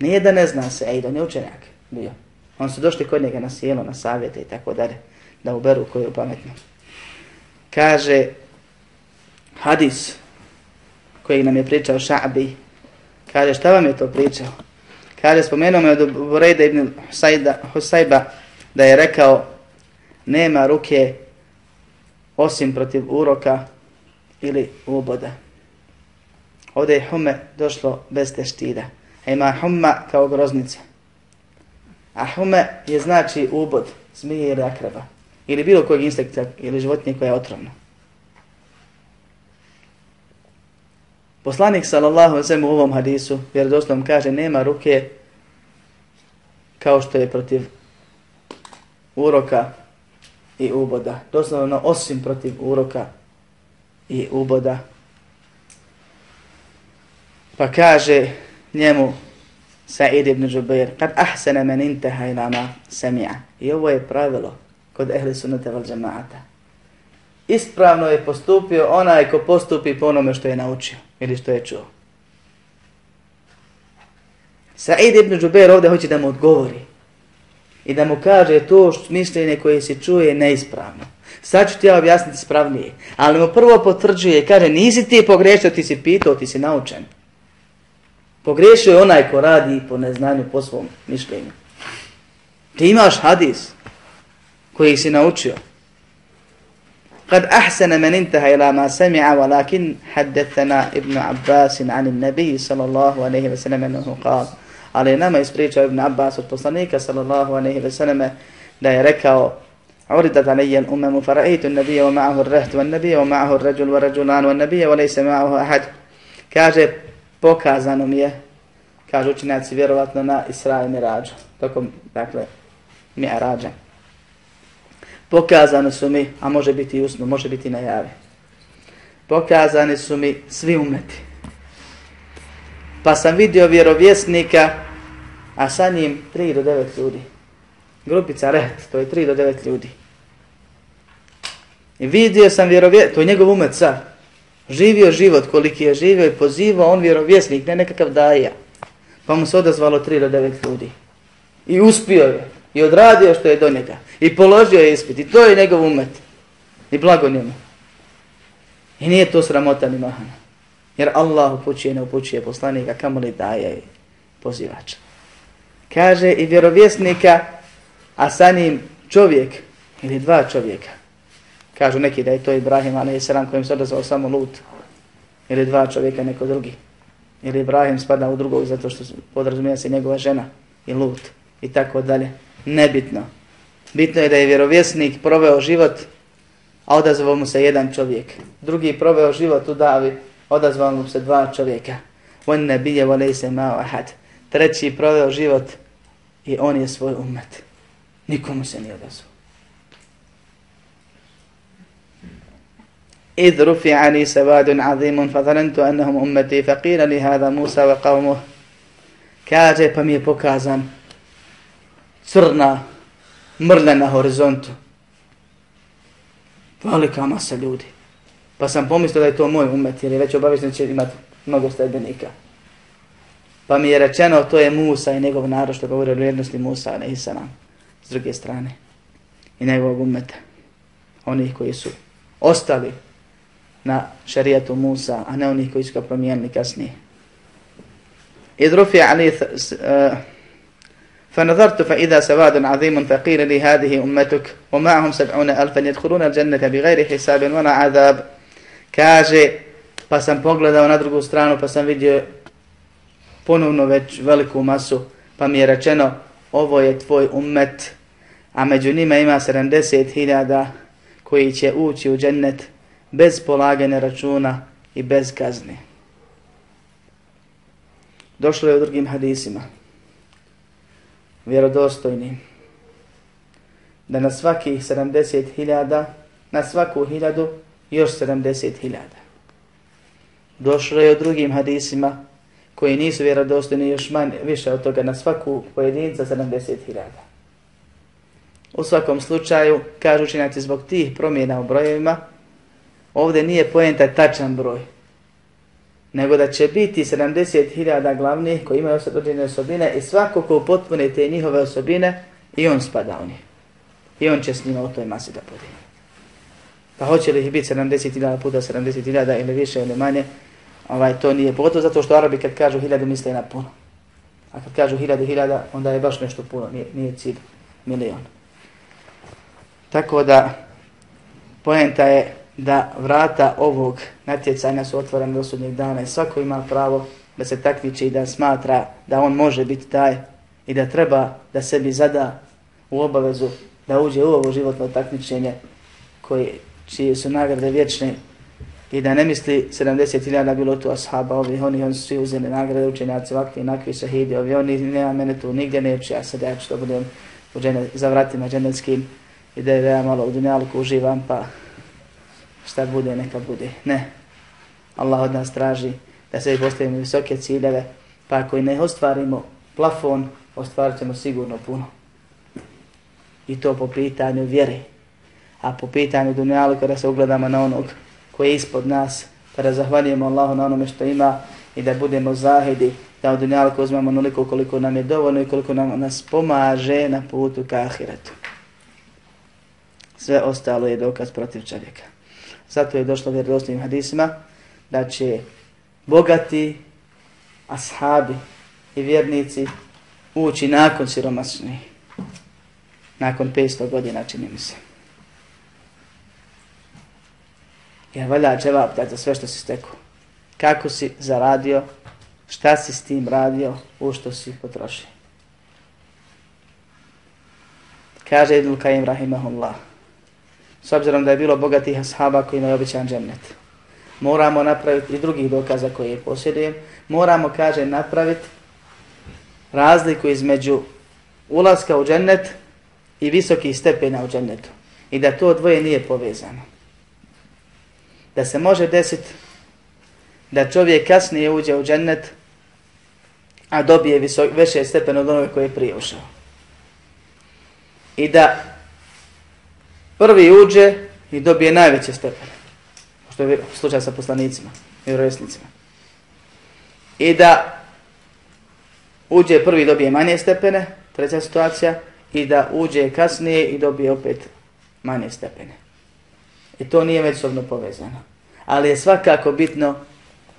Nije da ne zna se ej da ne učenjak bio. On su došli kod njega na sjelo na savjete i tako dalje da uberu koju pametnost kaže hadis koji nam je pričao Ša'bi Kaže, šta vam je to pričao? Kaže, spomenuo me od Burejda ibn Husayda, Husayba da je rekao, nema ruke osim protiv uroka ili uboda. Ovdje je hume došlo bez teštida. A ima humma kao groznica. A hume je znači ubod, zmije ili akraba. Ili bilo kojeg insekta ili životinje koja je otrovna. Poslanik sallallahu alejhi ve sellem u ovom hadisu vjerodostojno kaže nema ruke kao što je protiv uroka i uboda. Doslovno osim protiv uroka i uboda. Pa kaže njemu Sa'id ibn Jubair, kad ahsana man intaha ila ma sami'a. I ovo je pravilo kod ehli sunnata val jamaata ispravno je postupio onaj ko postupi po onome što je naučio ili što je čuo. Sa'id ibn Džuber ovdje hoće da mu odgovori i da mu kaže to što mišljenje koje se čuje je neispravno. Sad ću ti ja objasniti spravnije, ali mu prvo potvrđuje i kaže nisi ti pogrešio, ti si pitao, ti si naučen. Pogrešio je onaj ko radi po neznanju, po svom mišljenju. Ti imaš hadis koji si naučio. قد أحسن من انتهى إلى ما سمع ولكن حدثنا ابن عباس عن النبي صلى الله عليه وسلم أنه قال Ali nama ispričao Ibn Abbas od poslanika sallallahu alaihi ve selleme da je rekao عرضت علي الأمم فرأيت النبي ومعه الرهت والنبي ومعه الرجل ورجلان والنبي وليس معه أحد kaže pokazano mi je kaže učinjaci vjerovatno na Isra i Mirađu tokom dakle Mirađa pokazane su mi, a može biti i usno, može biti i najave. Pokazane su mi svi umeti. Pa sam vidio vjerovjesnika, a sa njim 3 do 9 ljudi. Grupica Reht, to je 3 do 9 ljudi. I vidio sam vjerovjesnika, to je njegov umet sad. Živio život koliki je živio i pozivao on vjerovjesnik, ne nekakav daja. Pa mu se odazvalo 3 do 9 ljudi. I uspio je. I odradio što je do njega. I položio je ispit. I to je njegov umet. I blago njemu. I nije to sramota ni mahana. Jer Allah upućuje, ne upućuje poslanika, kamo li daje i pozivača. Kaže i vjerovjesnika, a sa njim čovjek ili dva čovjeka. Kažu neki da je to Ibrahim, ali je sram kojim se odazvao samo Lut. Ili dva čovjeka, neko drugi. Ili Ibrahim spada u drugog zato što podrazumija se njegova žena i Lut. I tako dalje nebitno. Bitno je da je vjerovjesnik proveo život, a odazvao mu se jedan čovjek. Drugi proveo život u davi, odazvao mu se dva čovjeka. On ne bije volej se mao ahad. Treći proveo život i on je svoj umet. Nikomu se nije odazvao. إذ رفع عني سواد عظيم فظننت أنهم أمتي فقيل لي هذا موسى وقومه kaže pa mi je pokazan crna mrlja na horizontu. Velika masa ljudi. Pa sam pomislio da je to moj umet, jer je već obavezno će imati mnogo sledbenika. Pa mi je rečeno, to je Musa i njegov narod, što govori o vrijednosti Musa, ne Isalam, s druge strane. I njegovog umeta. Oni koji su ostali na šarijatu Musa, a ne onih koji su ga promijenili kasnije. Idrufi ali uh, فنظرت فإذا سواد عظيم فقيل لي هذه أمتك ومعهم سبعون ألفا يدخلون الجنة بغير حساب ولا عذاب kaže pa sam pogledao na drugu stranu pa sam vidio ponovno već veliku masu pa mi je rečeno ovo je tvoj ummet a među njima ima 70.000 koji će ući u džennet bez polagane računa i bez kazne. Došlo je u drugim hadisima vjerodostojni. Da na svakih 70.000, na svaku hiljadu, još 70.000. Došlo je u drugim hadisima, koji nisu vjerodostojni još manje, više od toga na svaku pojedinca 70.000. U svakom slučaju, kažu učinjaci zbog tih promjena u brojevima, ovdje nije pojenta tačan broj, nego da će biti 70.000 glavnih koji imaju određene osobine i svako ko potpune te njihove osobine, i on spada u njih. I on će s njima u toj masi da bude. Pa hoće li ih biti 70.000 puta 70.000 ili više ili manje, ovaj, to nije pogotovo zato što Arabi kad kažu hiljadu misle na puno. A kad kažu hiljadu hiljada, onda je baš nešto puno, nije, nije cilj milion. Tako da, poenta je da vrata ovog natjecanja su otvorene do sudnjeg dana i svako ima pravo da se takmiči i da smatra da on može biti taj i da treba da sebi zada u obavezu da uđe u ovo životno takmičenje koje, čije su nagrade vječne i da ne misli 70.000 bilo tu ashaba, ovi, oni, oni su svi uzeli nagrade, učenjaci, ovakvi, nakvi, šahidi, ovi, oni, nema mene tu, nigdje neću, ja sad ja ću da budem u džene, za vratima dženevskim i da ja malo u dunjalku uživam, pa šta bude, neka bude. Ne. Allah od nas traži da se postavimo visoke ciljeve, pa ako i ne ostvarimo plafon, ostvarit ćemo sigurno puno. I to po pitanju vjere. A po pitanju dunjalu kada se ugledamo na onog koji je ispod nas, kada zahvaljujemo Allahu na onome što ima i da budemo zahidi, da od dunjalu uzmemo onoliko koliko nam je dovoljno i koliko nam nas pomaže na putu ka ahiretu. Sve ostalo je dokaz protiv čovjeka. Zato je došlo vjerodostojnim hadisima da će bogati ashabi i vjernici ući nakon siromasni. Nakon 500 godina, čini mi se. Jer valja dževap dati za sve što si stekao. Kako si zaradio, šta si s tim radio, u što si potrošio. Kaže Ibn Kajim Rahimahullah. S obzirom da je bilo bogatih ashaba koji je običan džennet. Moramo napraviti i drugih dokaza koje posjedujem. Moramo, kaže, napraviti razliku između ulaska u džennet i visokih stepena u džennetu. I da to dvoje nije povezano. Da se može desiti da čovjek kasnije uđe u džennet, a dobije visok, veće stepen od onoga koje je prije ušao. I da prvi uđe i dobije najveće stepene. Što je slučaj sa poslanicima i vjerovjesnicima. I da uđe prvi dobije manje stepene, treća situacija, i da uđe kasnije i dobije opet manje stepene. I to nije međusobno povezano. Ali je svakako bitno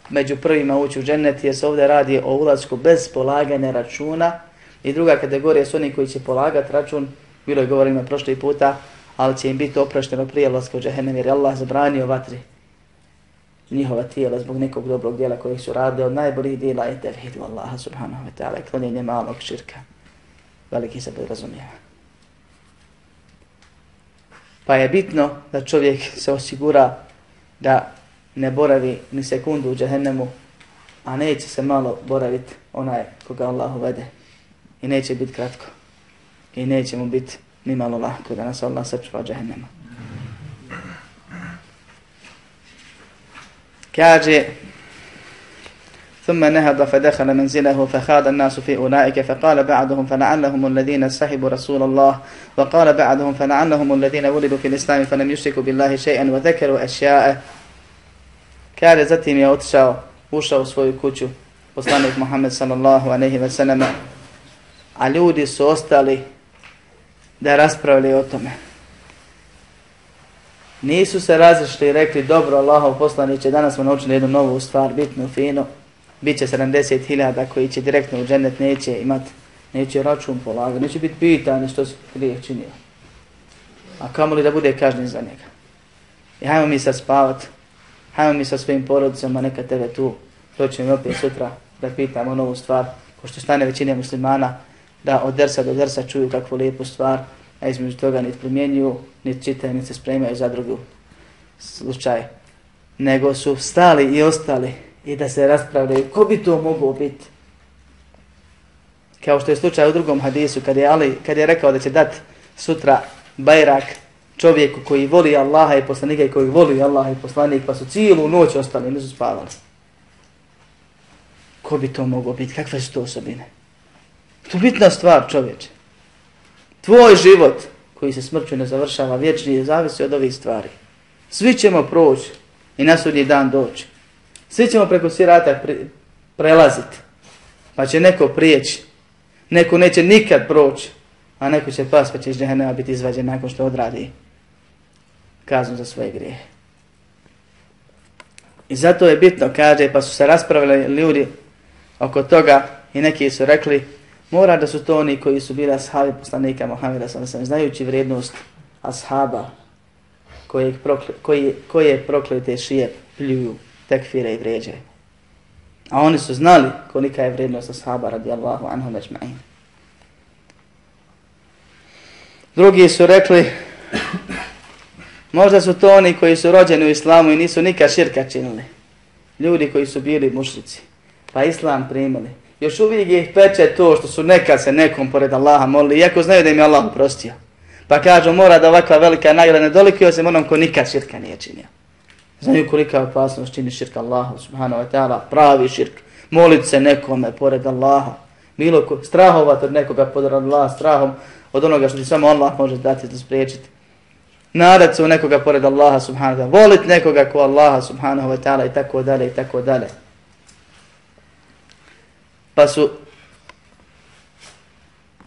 među prvima ući u džennet jer se ovdje radi o ulazku bez polaganja računa i druga kategorija su oni koji će polagati račun, bilo je govorimo prošli puta, ali će im biti oprošteno prije ulazka u džehennem jer je Allah zabranio vatri njihova tijela zbog nekog dobrog dijela kojeg su radili od najboljih dijela je tevhidu Allaha subhanahu wa ta'ala i klonjenje malog širka. Veliki se podrazumijeva. Pa je bitno da čovjek se osigura da ne boravi ni sekundu u džahennemu, a neće se malo boraviti onaj koga Allah uvede. I neće biti kratko. I neće mu biti mi malo lahko da nas Allah sačuva džahnema. Kaže, ثم نهض فدخل منزله فخاد الناس في أولئك فقال بعضهم فلعلهم الذين سحبوا رسول الله وقال بعضهم فلعلهم الذين ولدوا في الإسلام فلم يشركوا بالله شيئا وذكروا أشياء كان زتهم يوتشا وشا وصفو يكوشو وصلانك محمد صلى الله عليه وسلم علودي سوستالي da raspravljaju o tome. Nisu se razišli i rekli, dobro, Allahov poslaniće, danas smo naučili jednu novu stvar, bitnu, finu, bit će 70.000 koji će direktno u džennet, neće imat, neće račun polagati, neće biti pitanje što se grijeh činio. A kamo li da bude kažnjen za njega? I hajmo mi sad spavat, hajmo mi sa svojim porodicama, neka tebe tu, to opet sutra da pitamo novu stvar, ko što stane većine muslimana, da od dersa do dersa čuju kakvu lijepu stvar, a između toga niti primjenjuju, niti čitaju, niti se spremaju za drugu slučaj. Nego su stali i ostali i da se raspravljaju ko bi to mogao biti. Kao što je slučaj u drugom hadisu, kad je, Ali, kad je rekao da će dati sutra bajrak čovjeku koji voli Allaha i poslanika i koji voli Allaha i poslanika, pa su cijelu noć ostali, nisu spavali. Ko bi to mogao biti? Kakve su to osobine? To je bitna stvar čovječe. Tvoj život koji se smrću ne završava vječni zavisi od ovih stvari. Svi ćemo proći i na sudnji dan doći. Svi ćemo preko sirata pre, prelaziti. Pa će neko prijeći. Neko neće nikad proći. A neko će pas pa će iz džehennema biti izvađen nakon što odradi kaznu za svoje grijehe. I zato je bitno, kaže, pa su se raspravili ljudi oko toga i neki su rekli, mora da su to oni koji su bili ashabi poslanika Muhammeda sam sam znajući vrijednost ashaba koje, prokle, koje, koje proklete šije pljuju, tekfire i vređe. A oni su znali kolika je vrijednost ashaba radijallahu anhu međma'in. Drugi su rekli, možda su to oni koji su rođeni u islamu i nisu nikad širka činili. Ljudi koji su bili mušrici, pa islam primili. Još uvijek ih peče to što su nekad se nekom pored Allaha molili, iako znaju da im je Allah uprostio. Pa kažu, mora da ovakva velika nagrada ne dolikio se onom ko nikad širka nije činio. Znaju kolika opasnost čini širka Allahu subhanahu wa ta'ala, pravi širk. Molit se nekome pored Allaha. Bilo ko, strahovat od nekoga pored Allaha, strahom od onoga što ti samo Allah može dati da spriječiti. Nadat se u nekoga pored Allaha subhanahu wa ta'ala. Volit nekoga ko Allaha subhanahu wa ta'ala i tako dalje i tako dalje. Pa su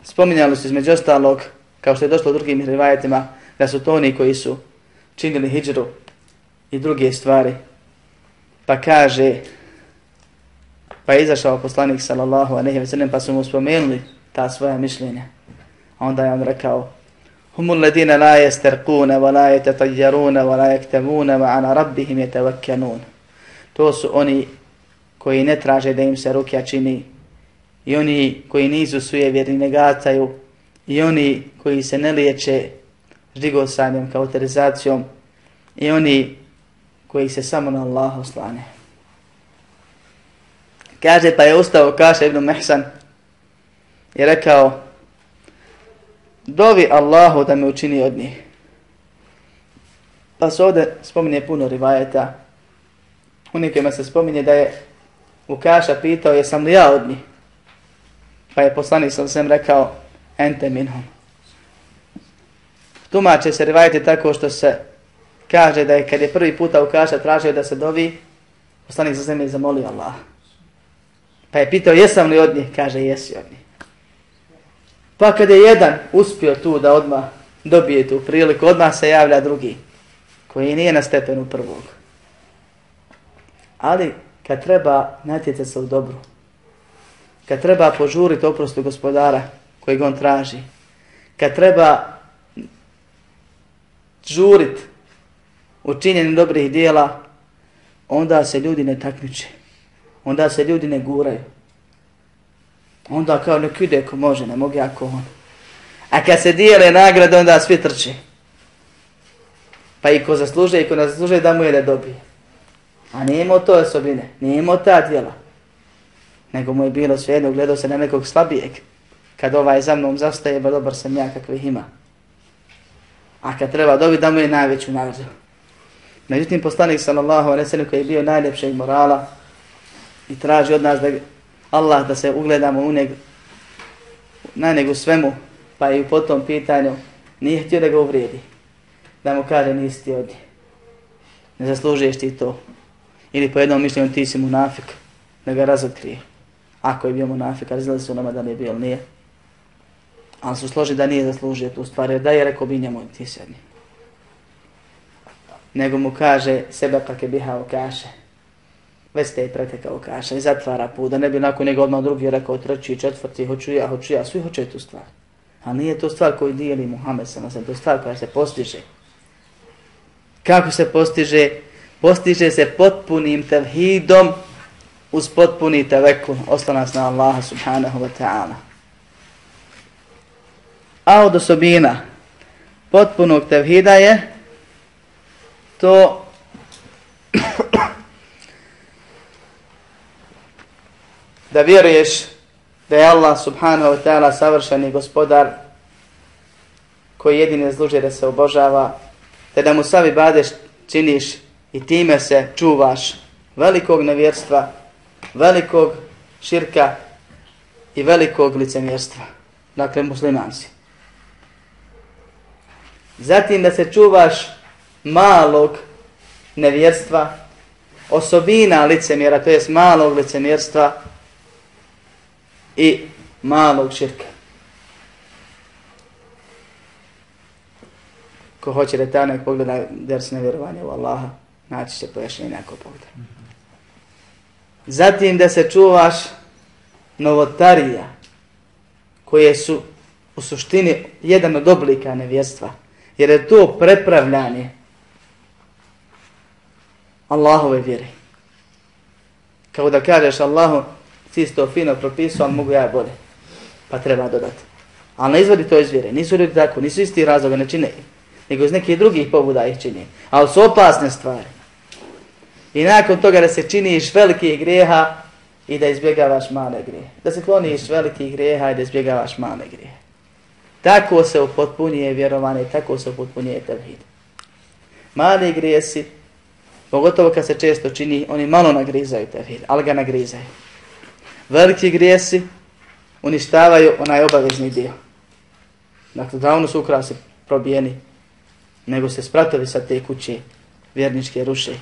spominjali su između ostalog, kao što je došlo u drugim rivajetima, da su to oni koji su činili hijđru i druge stvari. Pa kaže, pa je izašao poslanik sallallahu aleyhi ve sellem, pa su mu spomenuli ta svoja mišljenja. A onda je on rekao, Humul ladina la yasterquna wa la yatatajjaruna wa la yaktamuna wa ana rabbihim yatawakkanun. To su oni koji ne traže da im se rukja čini i oni koji nizu sujevjerni ne gataju i oni koji se ne liječe žigosanjem, kauterizacijom i oni koji se samo na Allah oslane. Kaže pa je ustao Kaša ibn Mehsan i rekao dovi Allahu da me učini od njih. Pa se ovdje spominje puno rivajeta. U nekima se spominje da je u Kaša pitao jesam li ja od njih. Pa je poslanik sam sem rekao ente minhum. Tumače se rivajte tako što se kaže da je kad je prvi puta u Kaša tražio da se dovi, poslanik sam sem je zamolio Allah. Pa je pitao jesam li od njih, kaže jesi od njih. Pa kad je jedan uspio tu da odmah dobije tu priliku, odmah se javlja drugi, koji nije na stepenu prvog. Ali kad treba natjecati se u dobru, kad treba požuriti oprostu gospodara kojeg on traži, kad treba žurit u činjenju dobrih dijela, onda se ljudi ne takmiče. Onda se ljudi ne guraju. Onda kao nek ide ko može, ne mogu ako on. A kad se dijele nagrade, onda svi trče. Pa i ko zasluže i ko ne zasluže, da mu je da dobije. A nije imao to osobine, nije imao ta djela nego mu je bilo svejedno, gledao se na nekog slabijeg. Kad ovaj za mnom zastaje, ba dobar sam ja kakvih ima. A kad treba dobiti, da mu je najveću nagradu. Međutim, poslanik sallallahu alaihi sallam koji je bio najljepšeg morala i traži od nas da Allah da se ugledamo u njeg, na njegu svemu, pa i po tom pitanju, nije htio da ga uvrijedi. Da mu kaže nisi ti ovdje. Ne zaslužuješ ti to. Ili po jednom mišljenju ti si munafik. Da ga razotkrije ako je bio munafik, ali znali su nama da nije bio ili nije. Ali su složi da nije zaslužio tu stvar, jer da je rekao bi njemu ti sedni. Nego mu kaže sebe kake biha u kaše. Već ste je pretekao kaša i zatvara put, da ne bi nakon njega odmah drugi rekao treći, četvrti, hoću ja, hoću ja, svi hoće tu stvar. A nije to stvar koju dijeli Muhammed sa nas, to je stvar koja se postiže. Kako se postiže? Postiže se potpunim tevhidom uz potpuni tevekul oslanac na Allaha subhanahu wa ta'ala. A od osobina potpunog tevhida je to [coughs] da vjeruješ da je Allah subhanahu wa ta'ala savršeni gospodar koji jedine zluži da se obožava, te da mu savi badeš činiš i time se čuvaš velikog nevjerstva velikog širka i velikog licemjerstva. Dakle, muslimanci. Zatim da se čuvaš malog nevjerstva, osobina licemjera, to jest malog licemjerstva i malog širka. Ko hoće detaljno pogleda ders nevjerovanja u Allaha, naći će pojašnjenje ako pogleda. Zatim da se čuvaš novotarija, koje su u suštini jedan od oblika nevjestva. jer je to prepravljanje Allahove vjere. Kao da kažeš Allahu, ti si to fino propisao, ali mogu ja bolje. Pa treba dodati. Ali ne izvodi to iz vjere. Nisu ljudi tako, nisu isti razloga, ne čine nego iz nekih drugih pobuda ih čini. Ali su opasne stvari. I nakon toga da se činiš velikih grijeha i da izbjegavaš male grijehe. Da se kloniš velikih grijeha i da izbjegavaš male grijehe. Tako se upotpunije vjerovanje, tako se upotpunije tevhid. Mali grijesi, pogotovo kad se često čini, oni malo nagrizaju tevhid, ali ga nagrizaju. Veliki grijesi uništavaju onaj obavezni dio. Dakle, davno su ukrasi probijeni, nego se spratovi sa te kuće vjerničke ruše.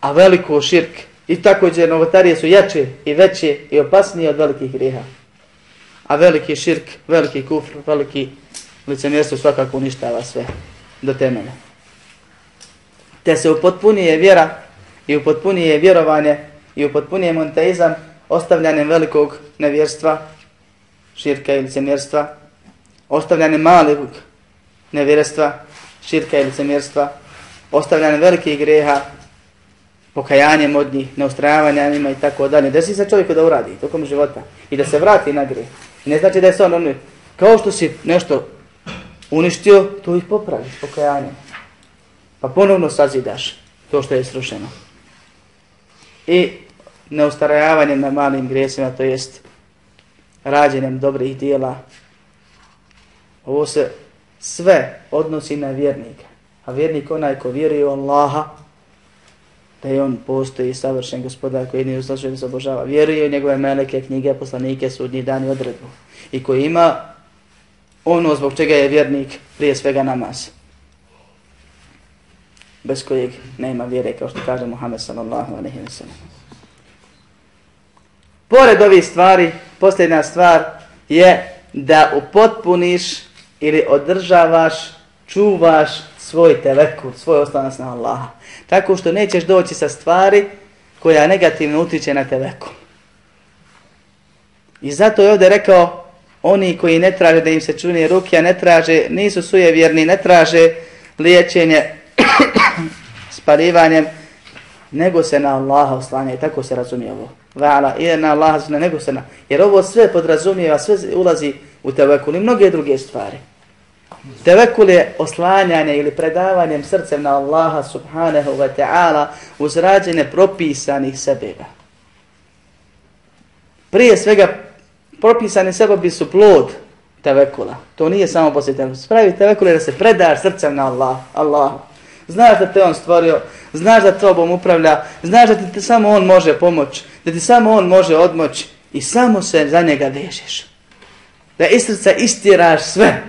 A veliko širk i također novotarije su jače i veće i opasnije od velikih griha. A veliki širk, veliki kufr, veliki licemjerstvo svakako uništava sve do temelja. Te se upotpunije vjera i upotpunije vjerovanje i upotpunije monteizam ostavljanjem velikog nevjerstva, širka i licemjerstva, ostavljanjem malog nevjerstva, širka i licemjerstva, ostavljanjem velikih greha, pokajanjem od njih, neustrajavanja i tako dalje. Desi se čovjeku da uradi tokom života i da se vrati na grijeh. I ne znači da je se on ono, kao što si nešto uništio, to ih popraviš pokajanjem. Pa ponovno sazidaš to što je srušeno. I neustrajavanjem na malim grijesima, to jest rađenjem dobrih dijela. Ovo se sve odnosi na vjernika. A vjernik onaj ko vjeruje u Allaha, da je on postoji savršen gospodar koji nije uzlažen da se obožava. Vjeruje u njegove meleke, knjige, poslanike, sudnji dan i odredbu. I koji ima ono zbog čega je vjernik prije svega namaz. Bez kojeg nema vjere, kao što kaže Muhammed sallallahu alaihi wa sallam. Pored ovih stvari, posljedna stvar je da upotpuniš ili održavaš, čuvaš svoj tevekur, svoj oslanost na Allaha. Tako što nećeš doći sa stvari koja negativno utiče na tevekur. I zato je ovdje rekao, oni koji ne traže da im se čuni ruke, a ne traže, nisu sujevjerni, ne traže liječenje [coughs] spalivanjem, nego se na Allaha oslanja i tako se razumije ovo. Vala, i na Allaha nego se na... Jer ovo sve podrazumijeva, sve ulazi u tevekul i mnoge druge stvari. Tevekul je oslanjanje ili predavanjem srcem na Allaha subhanahu wa ta'ala uz rađene propisanih sebeba. Prije svega, propisani sebebi su plod tevekula. To nije samo poslije tevekula. Spravi tevekul je da se predaš srcem na Allah, Allahu. Znaš da te on stvorio, znaš da tobom upravlja, znaš da ti samo on može pomoći, da ti samo on može odmoći i samo se za njega vežeš. Da iz srca istiraš sve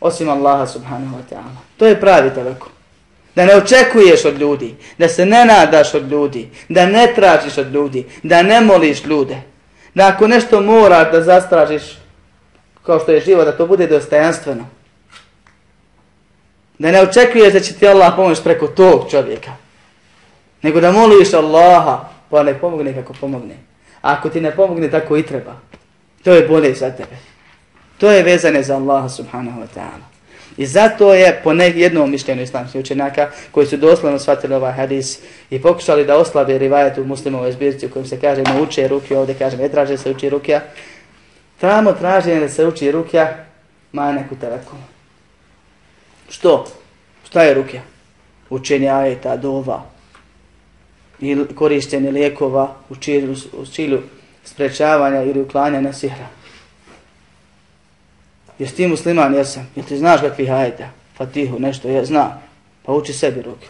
osim Allaha subhanahu wa ta'ala. To je pravi tevekul. Da ne očekuješ od ljudi, da se ne nadaš od ljudi, da ne tražiš od ljudi, da ne moliš ljude. Da ako nešto moraš da zastražiš kao što je živo, da to bude dostojanstveno. Da ne očekuješ da će ti Allah pomoći preko tog čovjeka. Nego da moliš Allaha, pa ne pomogne kako pomogne. A ako ti ne pomogne, tako i treba. To je bolje za tebe. To je vezane za Allaha subhanahu wa ta'ala. I zato je po jednom mišljenju islamskih učenjaka koji su doslovno shvatili ovaj hadis i pokušali da oslabe rivajet u muslimovoj zbirci u kojem se kaže ne uče ruke, ovdje kaže ne traže se uči rukja. Tamo traže da se uči rukja, ma neku telekom. Što? Šta je rukja? Učenje ajeta, dova, ili korištenje lijekova u cilju sprečavanja ili uklanjanja sihra. Jesi ti musliman? Jesam. Jel ti znaš kakvi hajde? Fatihu, nešto, ja znam. Pa uči sebi ruke.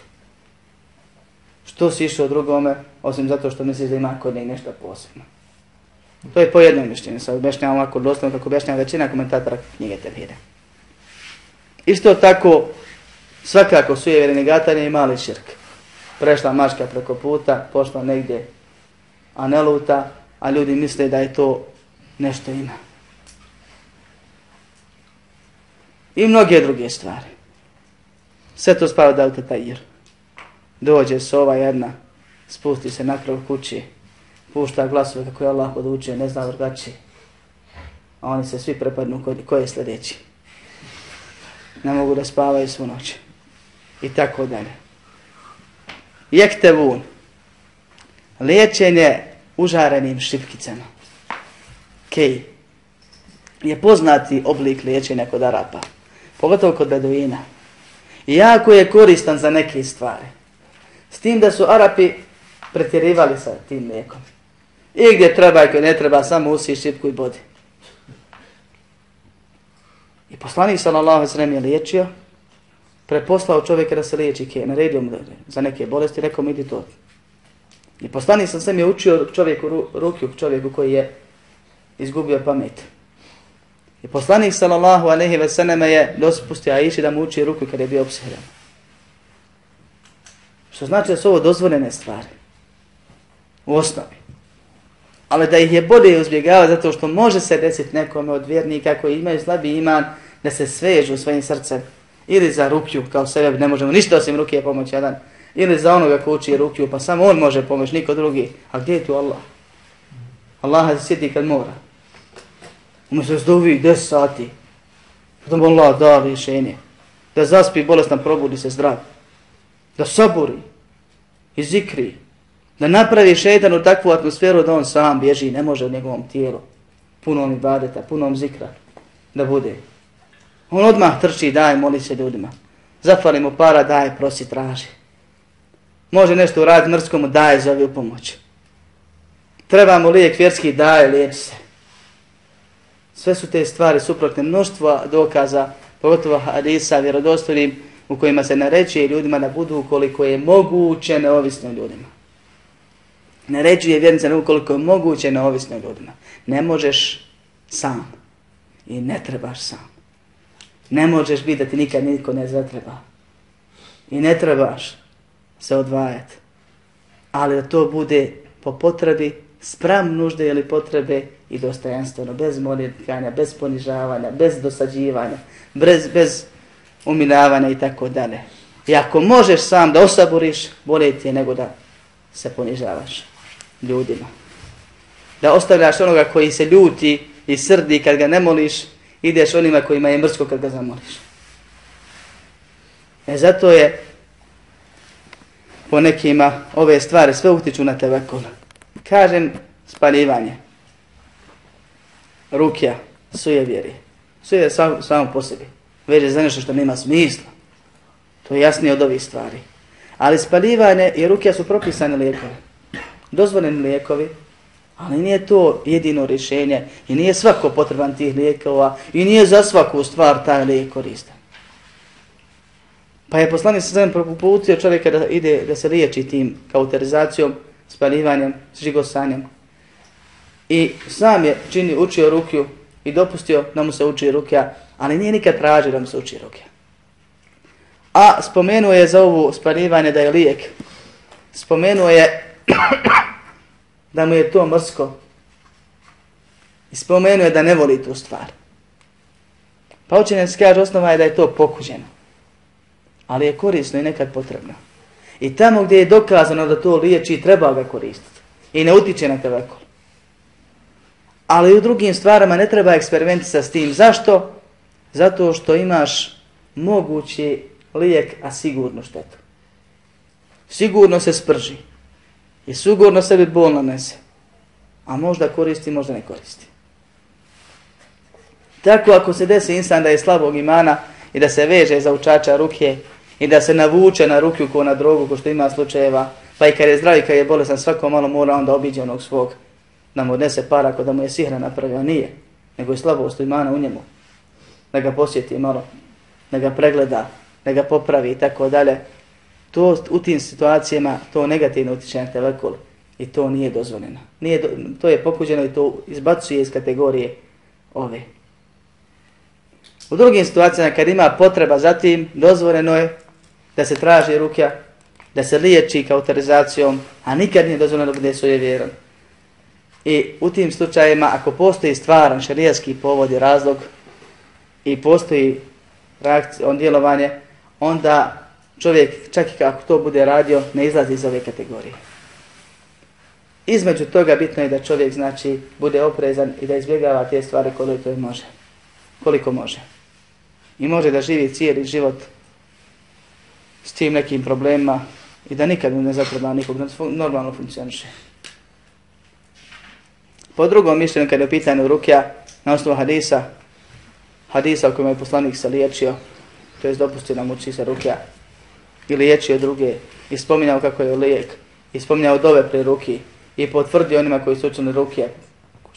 Što si išao drugome, osim zato što misliš da ima kod njih nešto posebno. To je po jednom mišljenju, sad objašnjavam ovako doslovno kako objašnjava većina komentatora knjige Tevhide. Isto tako, svakako su je negatanje i mali širk. Prešla mačka preko puta, pošla negdje, a ne luta, a ljudi misle da je to nešto ima. I mnoge druge stvari. Sve to spava da u tajir. Dođe sova jedna, spusti se na krov kući, pušta glasove kako je Allah podučio, ne zna drugačije. A oni se svi prepadnu ko, ko je sljedeći. Ne mogu da spavaju svu noć. I tako dalje. Jektevun. Liječenje užarenim šipkicama. Kej. Je poznati oblik liječenja kod Arapa. Pogotovo kod Beduina. I jako je koristan za neke stvari. S tim da su Arapi pretjerivali sa tim mlijekom. I gdje treba i gdje ne treba, samo usi šipku i bodi. I poslanik sallallahu sallam je liječio, preposlao čovjeka da se liječi, ke, naredio mu za neke bolesti, rekao mu idi to. I poslanik sam je učio čovjeku, ruku čovjeku koji je izgubio pamet. I poslanik sallallahu alaihi ve sallam je dospustio Aiši da mu uči ruku kada je bio obsihren. Što znači da su ovo dozvoljene stvari. U osnovi. Ali da ih je bolje uzbjegava zato što može se desiti nekome od vjernika koji imaju slabi iman da se svežu svojim srcem. Ili za rukju, kao sebe ne možemo ništa osim ruke pomoći jedan. Ili za onoga ko uči rukju, pa samo on može pomoći, niko drugi. A gdje je tu Allah? Allah se sjeti kad mora. Umjesto da se dovi 10 sati. Potom Allah da rješenje. Da zaspi bolestan, probudi se zdrav. Da saburi. I zikri. Da napravi šeitan u takvu atmosferu da on sam bježi ne može u njegovom tijelu. Punom ibadeta, punom zikra. Da bude. On odmah trči i daje, moli se ljudima. Zafali mu para, daje, prosi, traži. Može nešto uraditi mrskomu, daje, zove u pomoć. Treba mu lijek vjerski, daje, liječi se. Sve su te stvari suprotne mnoštva dokaza, pogotovo hadisa vjerodostojnim, u kojima se naređuje ljudima da budu koliko je moguće neovisno ljudima. Naređuje vjernica ukoliko je moguće neovisno ljudima. Ne možeš sam i ne trebaš sam. Ne možeš biti da ti nikad niko ne zatreba. I ne trebaš se odvajati. Ali da to bude po potrebi, spram nužde ili potrebe i dostojanstveno, bez molitkanja, bez ponižavanja, bez dosađivanja, bez, bez uminavanja i tako dalje. I ako možeš sam da osaboriš, bolje ti je nego da se ponižavaš ljudima. Da ostavljaš onoga koji se ljuti i srdi kad ga ne moliš, ideš onima kojima je mrsko kad ga zamoliš. E zato je po nekima ove stvari sve utiču na tevekul. Kažem spaljivanje. Rukja, suje vjeri. Suje sam, samo po sebi. Veže za nešto što nema smisla. To je jasnije od ovih stvari. Ali spaljivanje i rukja su propisane lijekovi. Dozvoljeni lijekovi, Ali nije to jedino rješenje i nije svako potreban tih lijekova i nije za svaku stvar taj lijek koristan. Pa je poslanik sa zemljom proputio čovjeka da ide da se liječi tim kauterizacijom, spaljivanjem, žigosanjem. I sam je čini, učio rukiju i dopustio da mu se uči rukija, ali nije nikad tražio da mu se uči rukija. A spomenuo je za ovu spaljivanje da je lijek. Spomenuo je [coughs] da mu je to mrsko. I spomenuo je da ne voli tu stvar. Pa učenjac kaže osnova je da je to pokuđeno. Ali je korisno i nekad potrebno. I tamo gdje je dokazano da to liječi, treba ga koristiti. I ne utiče na tevekol. Ali u drugim stvarama ne treba eksperimentisati s tim. Zašto? Zato što imaš mogući lijek, a sigurno štetu. Sigurno se sprži. I sigurno sebi bol nanese. A možda koristi, možda ne koristi. Tako ako se desi insan da je slabog imana i da se veže za učača ruke i da se navuče na ruku ko na drogu, ko što ima slučajeva, pa i kad je zdrav i kad je bolesan, svako malo mora onda obiđe onog svog da mu odnese para ako da mu je sihra napravio, nije. Nego je slabost imana u njemu. Da ga posjeti malo, da ga pregleda, da ga popravi i tako dalje. to u tim situacijama to negativno utiče na tevekul i to nije dozvoljeno. Nije, do, to je pokuđeno i to izbacuje iz kategorije ove. U drugim situacijama kad ima potreba za tim, dozvoljeno je da se traži rukja, da se liječi kauterizacijom, a nikad nije dozvoljeno gdje su je vjeran. I u tim slučajima, ako postoji stvaran šarijaski povod i razlog i postoji reakcija, on djelovanje, onda čovjek, čak i kako to bude radio, ne izlazi iz ove kategorije. Između toga bitno je da čovjek znači bude oprezan i da izbjegava te stvari koliko je može. Koliko može. I može da živi cijeli život s tim nekim problemima i da nikad ne zatreba nikog normalno funkcioniše. Po drugom mišljenju, kada je pitanje rukja, na osnovu hadisa, hadisa u kojima je poslanik se liječio, to je dopustio nam uči se rukja, i liječio druge, i spominjao kako je lijek, i spominjao dove pri ruki, i potvrdio onima koji su učili rukje,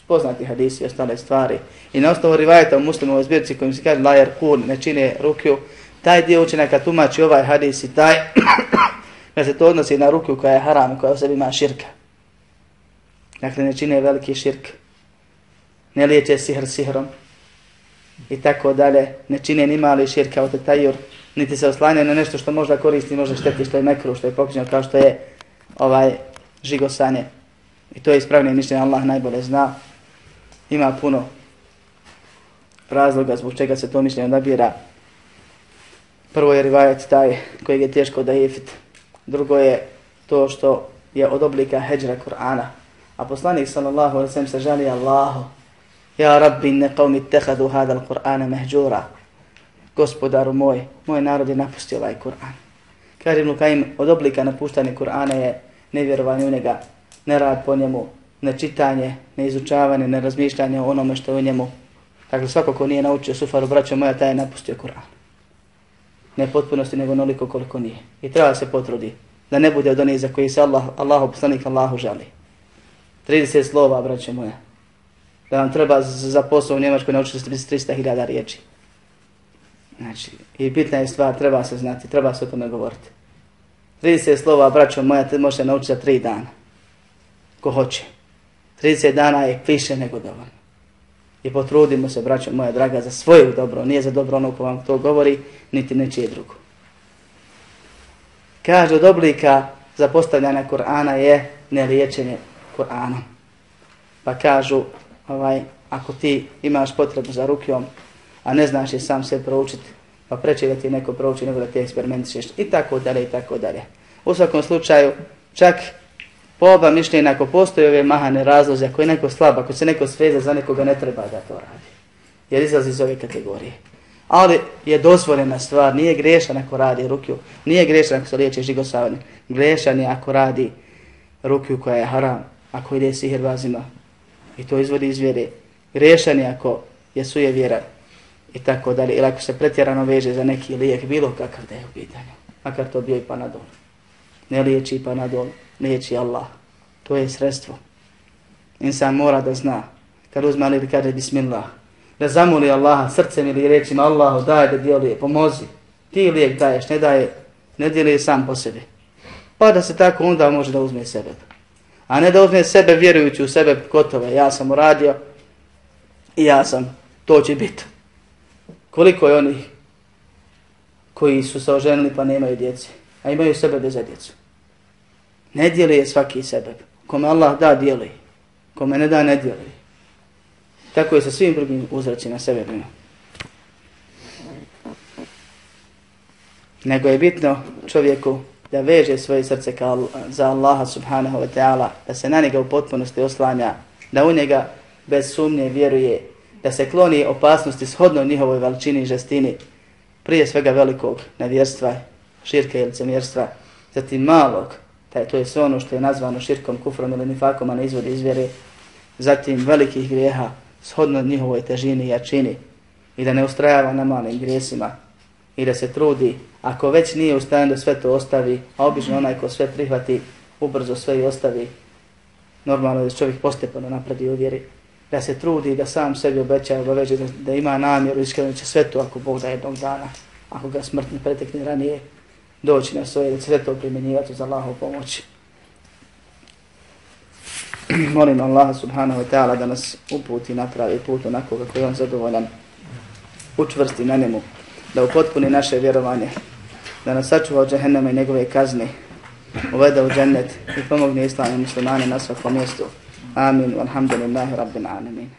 poznati hadisi i ostale stvari. I na osnovu rivajeta u muslimovoj zbirci kojim se kaže lajer kun, ne čine rukju, taj dio učenjaka tumači ovaj hadis i taj, [clears throat] da se to odnosi na rukju koja je haram, koja u sebi ima širka. Dakle, ne čine veliki širk. Ne liječe sihr sihrom. I tako dalje. Ne čine ni mali širk kao tetajur. Niti se oslanjaju na nešto što možda koristi, može šteti što je mekru, što je pokućeno kao što je ovaj žigosanje. I to je ispravnije mišljenje, Allah najbolje zna. Ima puno razloga zbog čega se to mišljenje nabira. Prvo je rivajet taj kojeg je teško da jefit. Drugo je to što je od oblika heđra Kur'ana. A poslanik sallallahu alaihi sallam se žali Allahu. Ja rabbi ne qavmi tehadu hada al-Qur'ana mehđura. Gospodaru moj, moj narod je napustio ovaj Kur'an. Kaže Ibn Kajim, od oblika napuštanja Kur'ana je nevjerovanje u njega, nerad po njemu, ne čitanje, ne izučavanje, ne razmišljanje o onome što je u njemu. Dakle, svako ko nije naučio sufaru, braćo moja, taj je napustio Kur'an. Ne potpunosti, nego onoliko koliko nije. I treba se potrudi da ne bude od onih za koji se Allah, Allahu poslanik Allahu žali. 30 slova, braćo moja. Da vam treba za posao u Njemačkoj naučiti 300.000 riječi. Znači, i bitna je stvar, treba se znati, treba se o tome govoriti. 30 slova, braćo moja, te možete naučiti za 3 dana. Ko hoće. 30 dana je više nego dovoljno. I potrudimo se, braćo moja draga, za svoje dobro, nije za dobro ono ko vam to govori, niti nečije drugo. Kaže od oblika za postavljanje Kur'ana je neliječenje Kur'anom. Pa kažu, ovaj, ako ti imaš potrebu za rukijom, a ne znaš je sam se proučiti, pa preće da ti neko prouči nego da ti eksperimentišeš i tako dalje i tako dalje. U svakom slučaju, čak po oba mišljenja, ako postoje ove mahane razloze, ako je neko slab, ako se neko sveza za nekoga, ne treba da to radi. Jer izlazi iz ove kategorije. Ali je dozvoljena stvar, nije grešan ako radi rukiju, nije grešan ako se liječi žigosavanje, grešan je ako radi rukiju koja je haram, ako ide sihirbazima i to izvodi iz vjere. Grešan je ako je suje vjera i tako dalje, ili ako se pretjerano veže za neki lijek, bilo kakav da je u pitanju, makar to bio i panadol. Ne liječi panadol, liječi Allah. To je sredstvo. Insan mora da zna, kad uzme ali kaže bismillah, da zamoli Allaha srcem ili rečima Allahu daj da djeluje, pomozi. Ti lijek daješ, ne daje, ne djeluje sam po sebi. Pa da se tako onda može da uzme sebe. A ne da uzme sebe vjerujući u sebe gotove. Ja sam uradio i ja sam, to će biti. Koliko je onih koji su se oženili pa nemaju djece, a imaju sebe bez djecu. Ne djeluje svaki sebe. Kome Allah da, djeluje. Kome ne da, ne djeluje. Tako je sa svim drugim uzracima sebe. Nego je bitno čovjeku da veže svoje srce kao za Allaha subhanahu wa ta'ala, da se na njega u potpunosti oslanja, da u njega bez sumnje vjeruje, da se kloni opasnosti shodno njihovoj veličini i žestini, prije svega velikog nevjerstva, širke ili cemjerstva, zatim malog, taj, to je sve ono što je nazvano širkom, kufrom ili nifakom, a ne izvodi izvjere, zatim velikih grijeha, shodno njihovoj težini i jačini i da ne ustrajava na malim grijesima i da se trudi, ako već nije u stanju da sve to ostavi, a obično onaj ko sve prihvati, ubrzo sve i ostavi, normalno je da čovjek postepeno napredi u vjeri, da se trudi da sam sebi obeća obaveže da, da ima namjeru, iskreno će sve to ako Bog da jednog dana, ako ga smrt ne pretekne ranije, doći na svoje, da će sve to primjenjivati za Allahov pomoći. [clears throat] Molim Allah subhanahu wa ta'ala da nas uputi na pravi put onako kako je on zadovoljan, učvrsti na njemu, da upotpuni naše vjerovanje, da nas sačuva od džahennama i njegove kazne, uvede u džennet i pomogne islam i muslimane na svakom mjestu. Amin. Walhamdulillahi rabbil alamin.